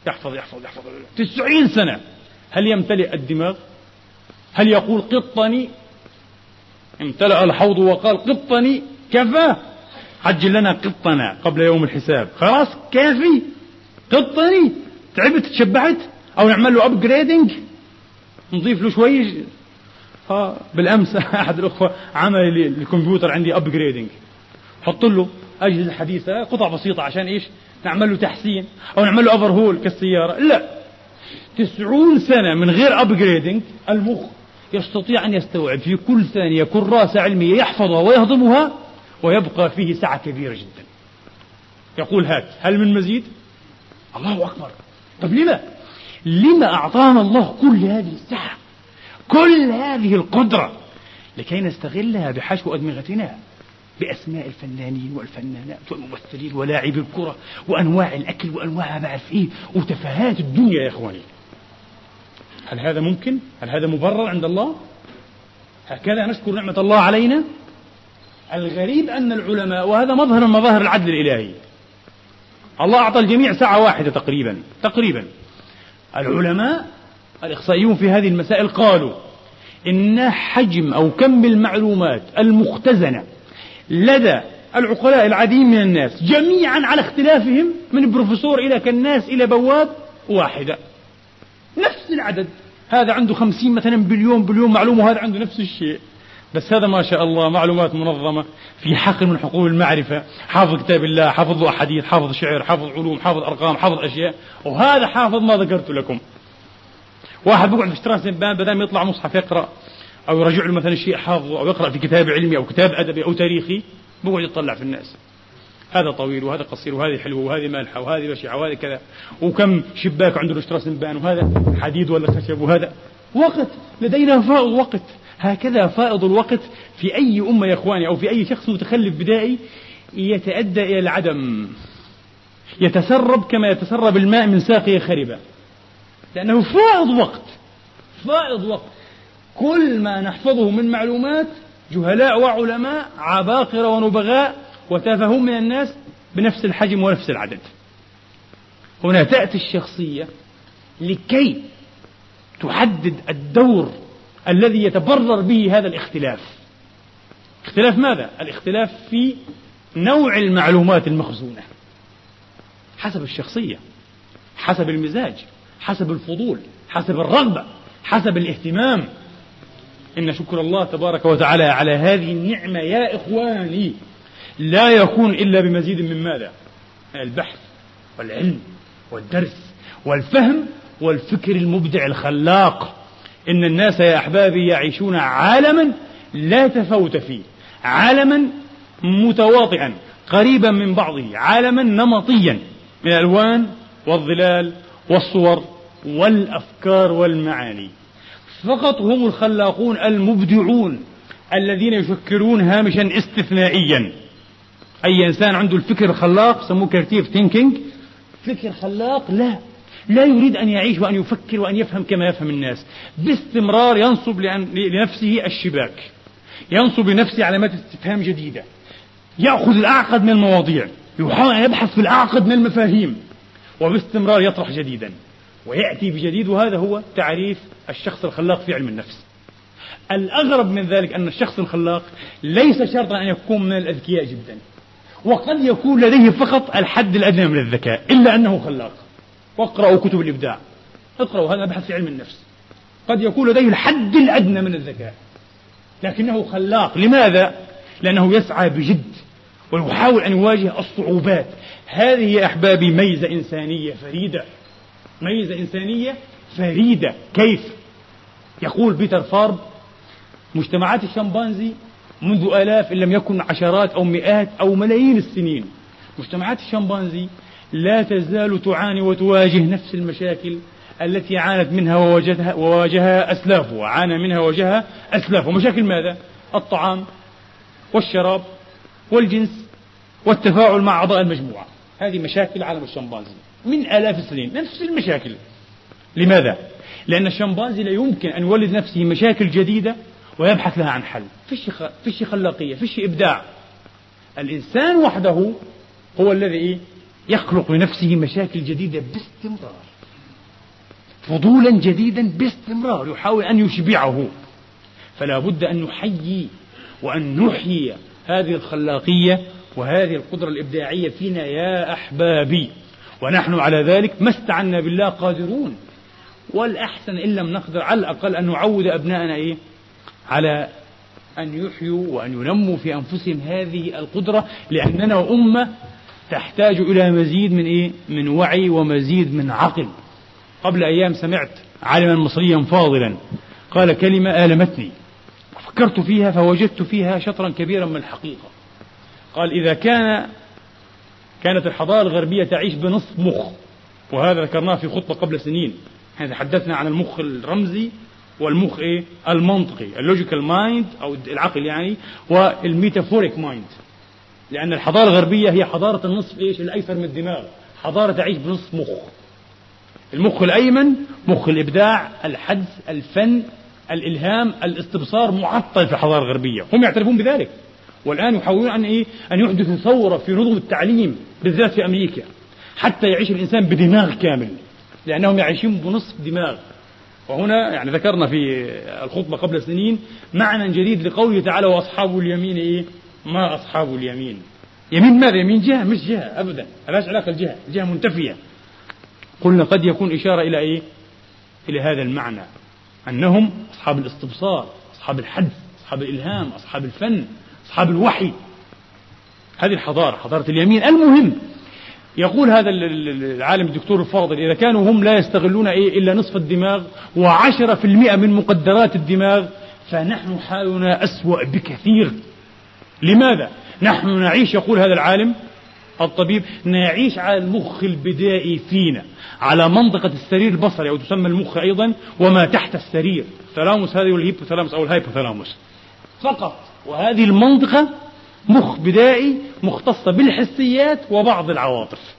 يحفظ يحفظ يحفظ. تسعين سنة. هل يمتلئ الدماغ؟ هل يقول قطني؟ امتلأ الحوض وقال قطني كفى. عجل لنا قطنا قبل يوم الحساب. خلاص كافي. قطني. تعبت تشبعت؟ أو نعمل له upgrading نضيف له شوي؟ بالأمس أحد الأخوة عمل الكمبيوتر عندي upgrading حط له أجهزة حديثة قطع بسيطة عشان إيش؟ نعمل له تحسين. أو نعمل له overhaul كالسيارة. لا. تسعون سنة من غير upgrading المخ يستطيع أن يستوعب في كل ثانية كراسه علمية يحفظها ويهضمها ويبقى فيه سعة كبيرة جدا. يقول هات هل من مزيد؟ الله أكبر. طب لما؟ لما أعطانا الله كل هذه السعة كل هذه القدرة لكي نستغلها بحشو أدمغتنا؟ بأسماء الفنانين والفنانات والممثلين ولاعبي الكرة وأنواع الأكل وأنواع ما أعرف إيه وتفاهات الدنيا يا إخواني هل هذا ممكن؟ هل هذا مبرر عند الله؟ هكذا نشكر نعمة الله علينا؟ الغريب أن العلماء وهذا مظهر من مظاهر العدل الإلهي الله أعطى الجميع ساعة واحدة تقريبا تقريبا العلماء الإخصائيون في هذه المسائل قالوا إن حجم أو كم المعلومات المختزنة لدى العقلاء العاديين من الناس جميعا على اختلافهم من بروفيسور إلى كناس إلى بواب واحدة. نفس العدد. هذا عنده خمسين مثلا بليون بليون معلومة وهذا عنده نفس الشيء. بس هذا ما شاء الله معلومات منظمة في حقل من حقول المعرفة. حافظ كتاب الله حافظ أحاديث حافظ شعر حافظ علوم حافظ أرقام حافظ أشياء. وهذا حافظ ما ذكرت لكم. واحد بيقعد في زنبان بدل ما يطلع مصحف يقرأ. أو يرجع له مثلا شيء حافظه أو يقرأ في كتاب علمي أو كتاب أدبي أو تاريخي بيقعد يطلع في الناس. هذا طويل وهذا قصير وهذه حلوة وهذه مالحة وهذه بشعة وهذه كذا. وكم شباك عنده اشتراك زنبان وهذا حديد ولا خشب وهذا وقت لدينا فائض وقت. هكذا فائض الوقت في أي أمة يا إخواني أو في أي شخص متخلف بدائي يتأدى إلى العدم. يتسرب كما يتسرب الماء من ساقية خربة. لأنه فائض وقت فائض وقت. كل ما نحفظه من معلومات جهلاء وعلماء عباقرة ونبغاء وتافهون من الناس بنفس الحجم ونفس العدد. هنا تأتي الشخصية لكي تحدد الدور الذي يتبرر به هذا الاختلاف. اختلاف ماذا؟ الاختلاف في نوع المعلومات المخزونة. حسب الشخصية حسب المزاج حسب الفضول حسب الرغبة حسب الاهتمام إن شكر الله تبارك وتعالى على هذه النعمة يا إخواني. لا يكون إلا بمزيد من ماذا؟ البحث والعلم والدرس والفهم والفكر المبدع الخلاق. إن الناس يا أحبابي يعيشون عالما لا تفوت فيه عالما متواطئا قريبا من بعضه عالما نمطيا من الألوان والظلال والصور والأفكار والمعاني. فقط هم الخلاقون المبدعون الذين يفكرون هامشا استثنائيا. أي إنسان عنده الفكر الخلاق سموه كرتيف ثينكينج فكر خلاق لا. لا يريد أن يعيش وأن يفكر وأن يفهم كما يفهم الناس. باستمرار ينصب لنفسه الشباك. ينصب لنفسه علامات استفهام جديدة. يأخذ الأعقد من المواضيع. يحاول أن يبحث في الأعقد من المفاهيم. وباستمرار يطرح جديدا. ويأتي بجديد وهذا هو تعريف الشخص الخلاق في علم النفس. الأغرب من ذلك أن الشخص الخلاق ليس شرطا أن يكون من الأذكياء جدا وقد يكون لديه فقط الحد الأدنى من الذكاء إلا أنه خلاق. واقرأوا كتب الإبداع. اقرأوا هذا بحث في علم النفس. قد يكون لديه الحد الأدنى من الذكاء. لكنه خلاق. لماذا؟ لأنه يسعى بجد ويحاول أن يواجه الصعوبات. هذه يا أحبابي ميزة إنسانية فريدة. ميزة إنسانية فريدة كيف؟ يقول بيتر فارب مجتمعات الشمبانزي منذ آلاف إن لم يكن عشرات أو مئات أو ملايين السنين مجتمعات الشمبانزي لا تزال تعاني وتواجه نفس المشاكل التي عانت منها وواجهها, وواجهها أسلافها عانى منها وواجهها أسلافها مشاكل ماذا؟ الطعام والشراب والجنس والتفاعل مع أعضاء المجموعة هذه مشاكل عالم الشمبانزي من آلاف السنين. نفس المشاكل. لماذا؟ لأن الشمبانزي لا يمكن أن يولد نفسه مشاكل جديدة ويبحث لها عن حل. فيش. فيش خلاقية فيش إبداع. الإنسان وحده هو الذي يخلق لنفسه مشاكل جديدة باستمرار. فضولا جديدا باستمرار. يحاول أن يشبعه. فلا بد أن نحيي وأن نحيي هذه الخلاقية وهذه القدرة الإبداعية فينا يا أحبابي. ونحن على ذلك ما استعنا بالله قادرون والأحسن إن لم نقدر على الأقل أن نعود أبنائنا إيه على أن يحيوا وأن ينموا في أنفسهم هذه القدرة لأننا أمة تحتاج إلى مزيد من إيه؟ من وعي ومزيد من عقل. قبل أيام سمعت عالما مصريا فاضلا قال كلمة آلمتني فكرت فيها فوجدت فيها شطرا كبيرا من الحقيقة. قال إذا كان كانت الحضارة الغربية تعيش بنصف مخ وهذا ذكرناه في خطبة قبل سنين. إحنا تحدثنا عن المخ الرمزي والمخ إيه؟ المنطقي ال logical mind أو العقل يعني وال metaphoric mind. لأن الحضارة الغربية هي حضارة النصف إيش؟ الأيسر من الدماغ. حضارة تعيش بنصف مخ. المخ الأيمن مخ الإبداع الحدس الفن الإلهام الاستبصار معطل في الحضارة الغربية. هم يعترفون بذلك. والآن يحاولون أن إيه؟ أن يحدثوا ثورة في نظم التعليم. بالذات في أمريكا حتى يعيش الإنسان بدماغ كامل لأنهم يعيشون بنصف دماغ. وهنا يعني ذكرنا في الخطبة قبل سنين معنى جديد لقوله تعالى وأصحاب اليمين إيه؟ ما أصحاب اليمين. يمين ماذا؟ يمين جهة؟ مش جهة أبدا. ملهاش علاقة الجهة الجهة منتفية. قلنا قد يكون إشارة إلى إيه؟ إلى هذا المعنى. أنهم أصحاب الاستبصار أصحاب الحدث أصحاب الإلهام أصحاب الفن أصحاب الوحي. هذه الحضارة حضارة اليمين. المهم يقول هذا العالم الدكتور الفاضل إذا كانوا هم لا يستغلون إيه إلا نصف الدماغ وعشرة في المئة من مقدرات الدماغ فنحن حالنا أسوأ بكثير. لماذا؟ نحن نعيش يقول هذا العالم الطبيب نعيش على المخ البدائي فينا على منطقة السرير البصري أو تسمى المخ أيضا وما تحت السرير. ثلاموس هذه والهيبوثالاموس أو الهايبوثالاموس فقط وهذه المنطقة مخ بدائي مختصة بالحسيات وبعض العواطف.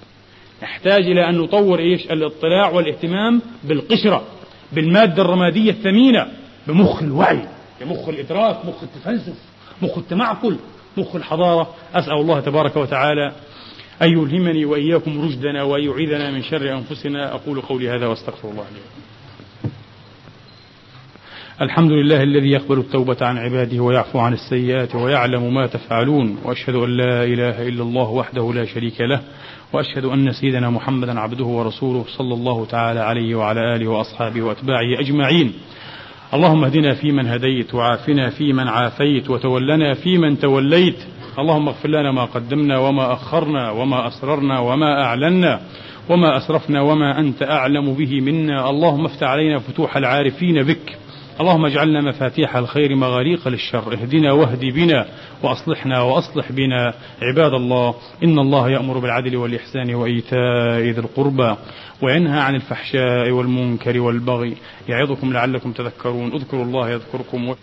نحتاج إلى أن نطور إيش؟ الاطلاع والاهتمام بالقشرة بالمادة الرمادية الثمينة بمخ الوعي بمخ الإدراك مخ التفلسف مخ التمعقل مخ الحضارة. أسأل الله تبارك وتعالى أن يلهمني وإياكم رشدنا وأن يعيذنا من شر أنفسنا. أقول قولي هذا وأستغفر الله لي. الحمد لله الذي يقبل التوبة عن عباده ويعفو عن السيئات ويعلم ما تفعلون وأشهد أن لا إله إلا الله وحده لا شريك له وأشهد أن سيدنا محمدا عبده ورسوله صلى الله تعالى عليه وعلى آله وأصحابه وأتباعه أجمعين. اللهم اهدنا فيمن هديت وعافنا فيمن عافيت وتولنا فيمن توليت. اللهم اغفر لنا ما قدمنا وما أخرنا وما أسررنا وما أعلنا وما أسرفنا وما أنت أعلم به منا. اللهم افتح علينا فتوح العارفين بك. اللهم اجعلنا مفاتيح الخير مغاليق للشر. اهدنا واهد بنا وأصلحنا وأصلح بنا. عباد الله إن الله يأمر بالعدل والإحسان وإيتاء ذي القربى وينهى عن الفحشاء والمنكر والبغي. يعظكم لعلكم تذكرون. اذكروا الله يذكركم.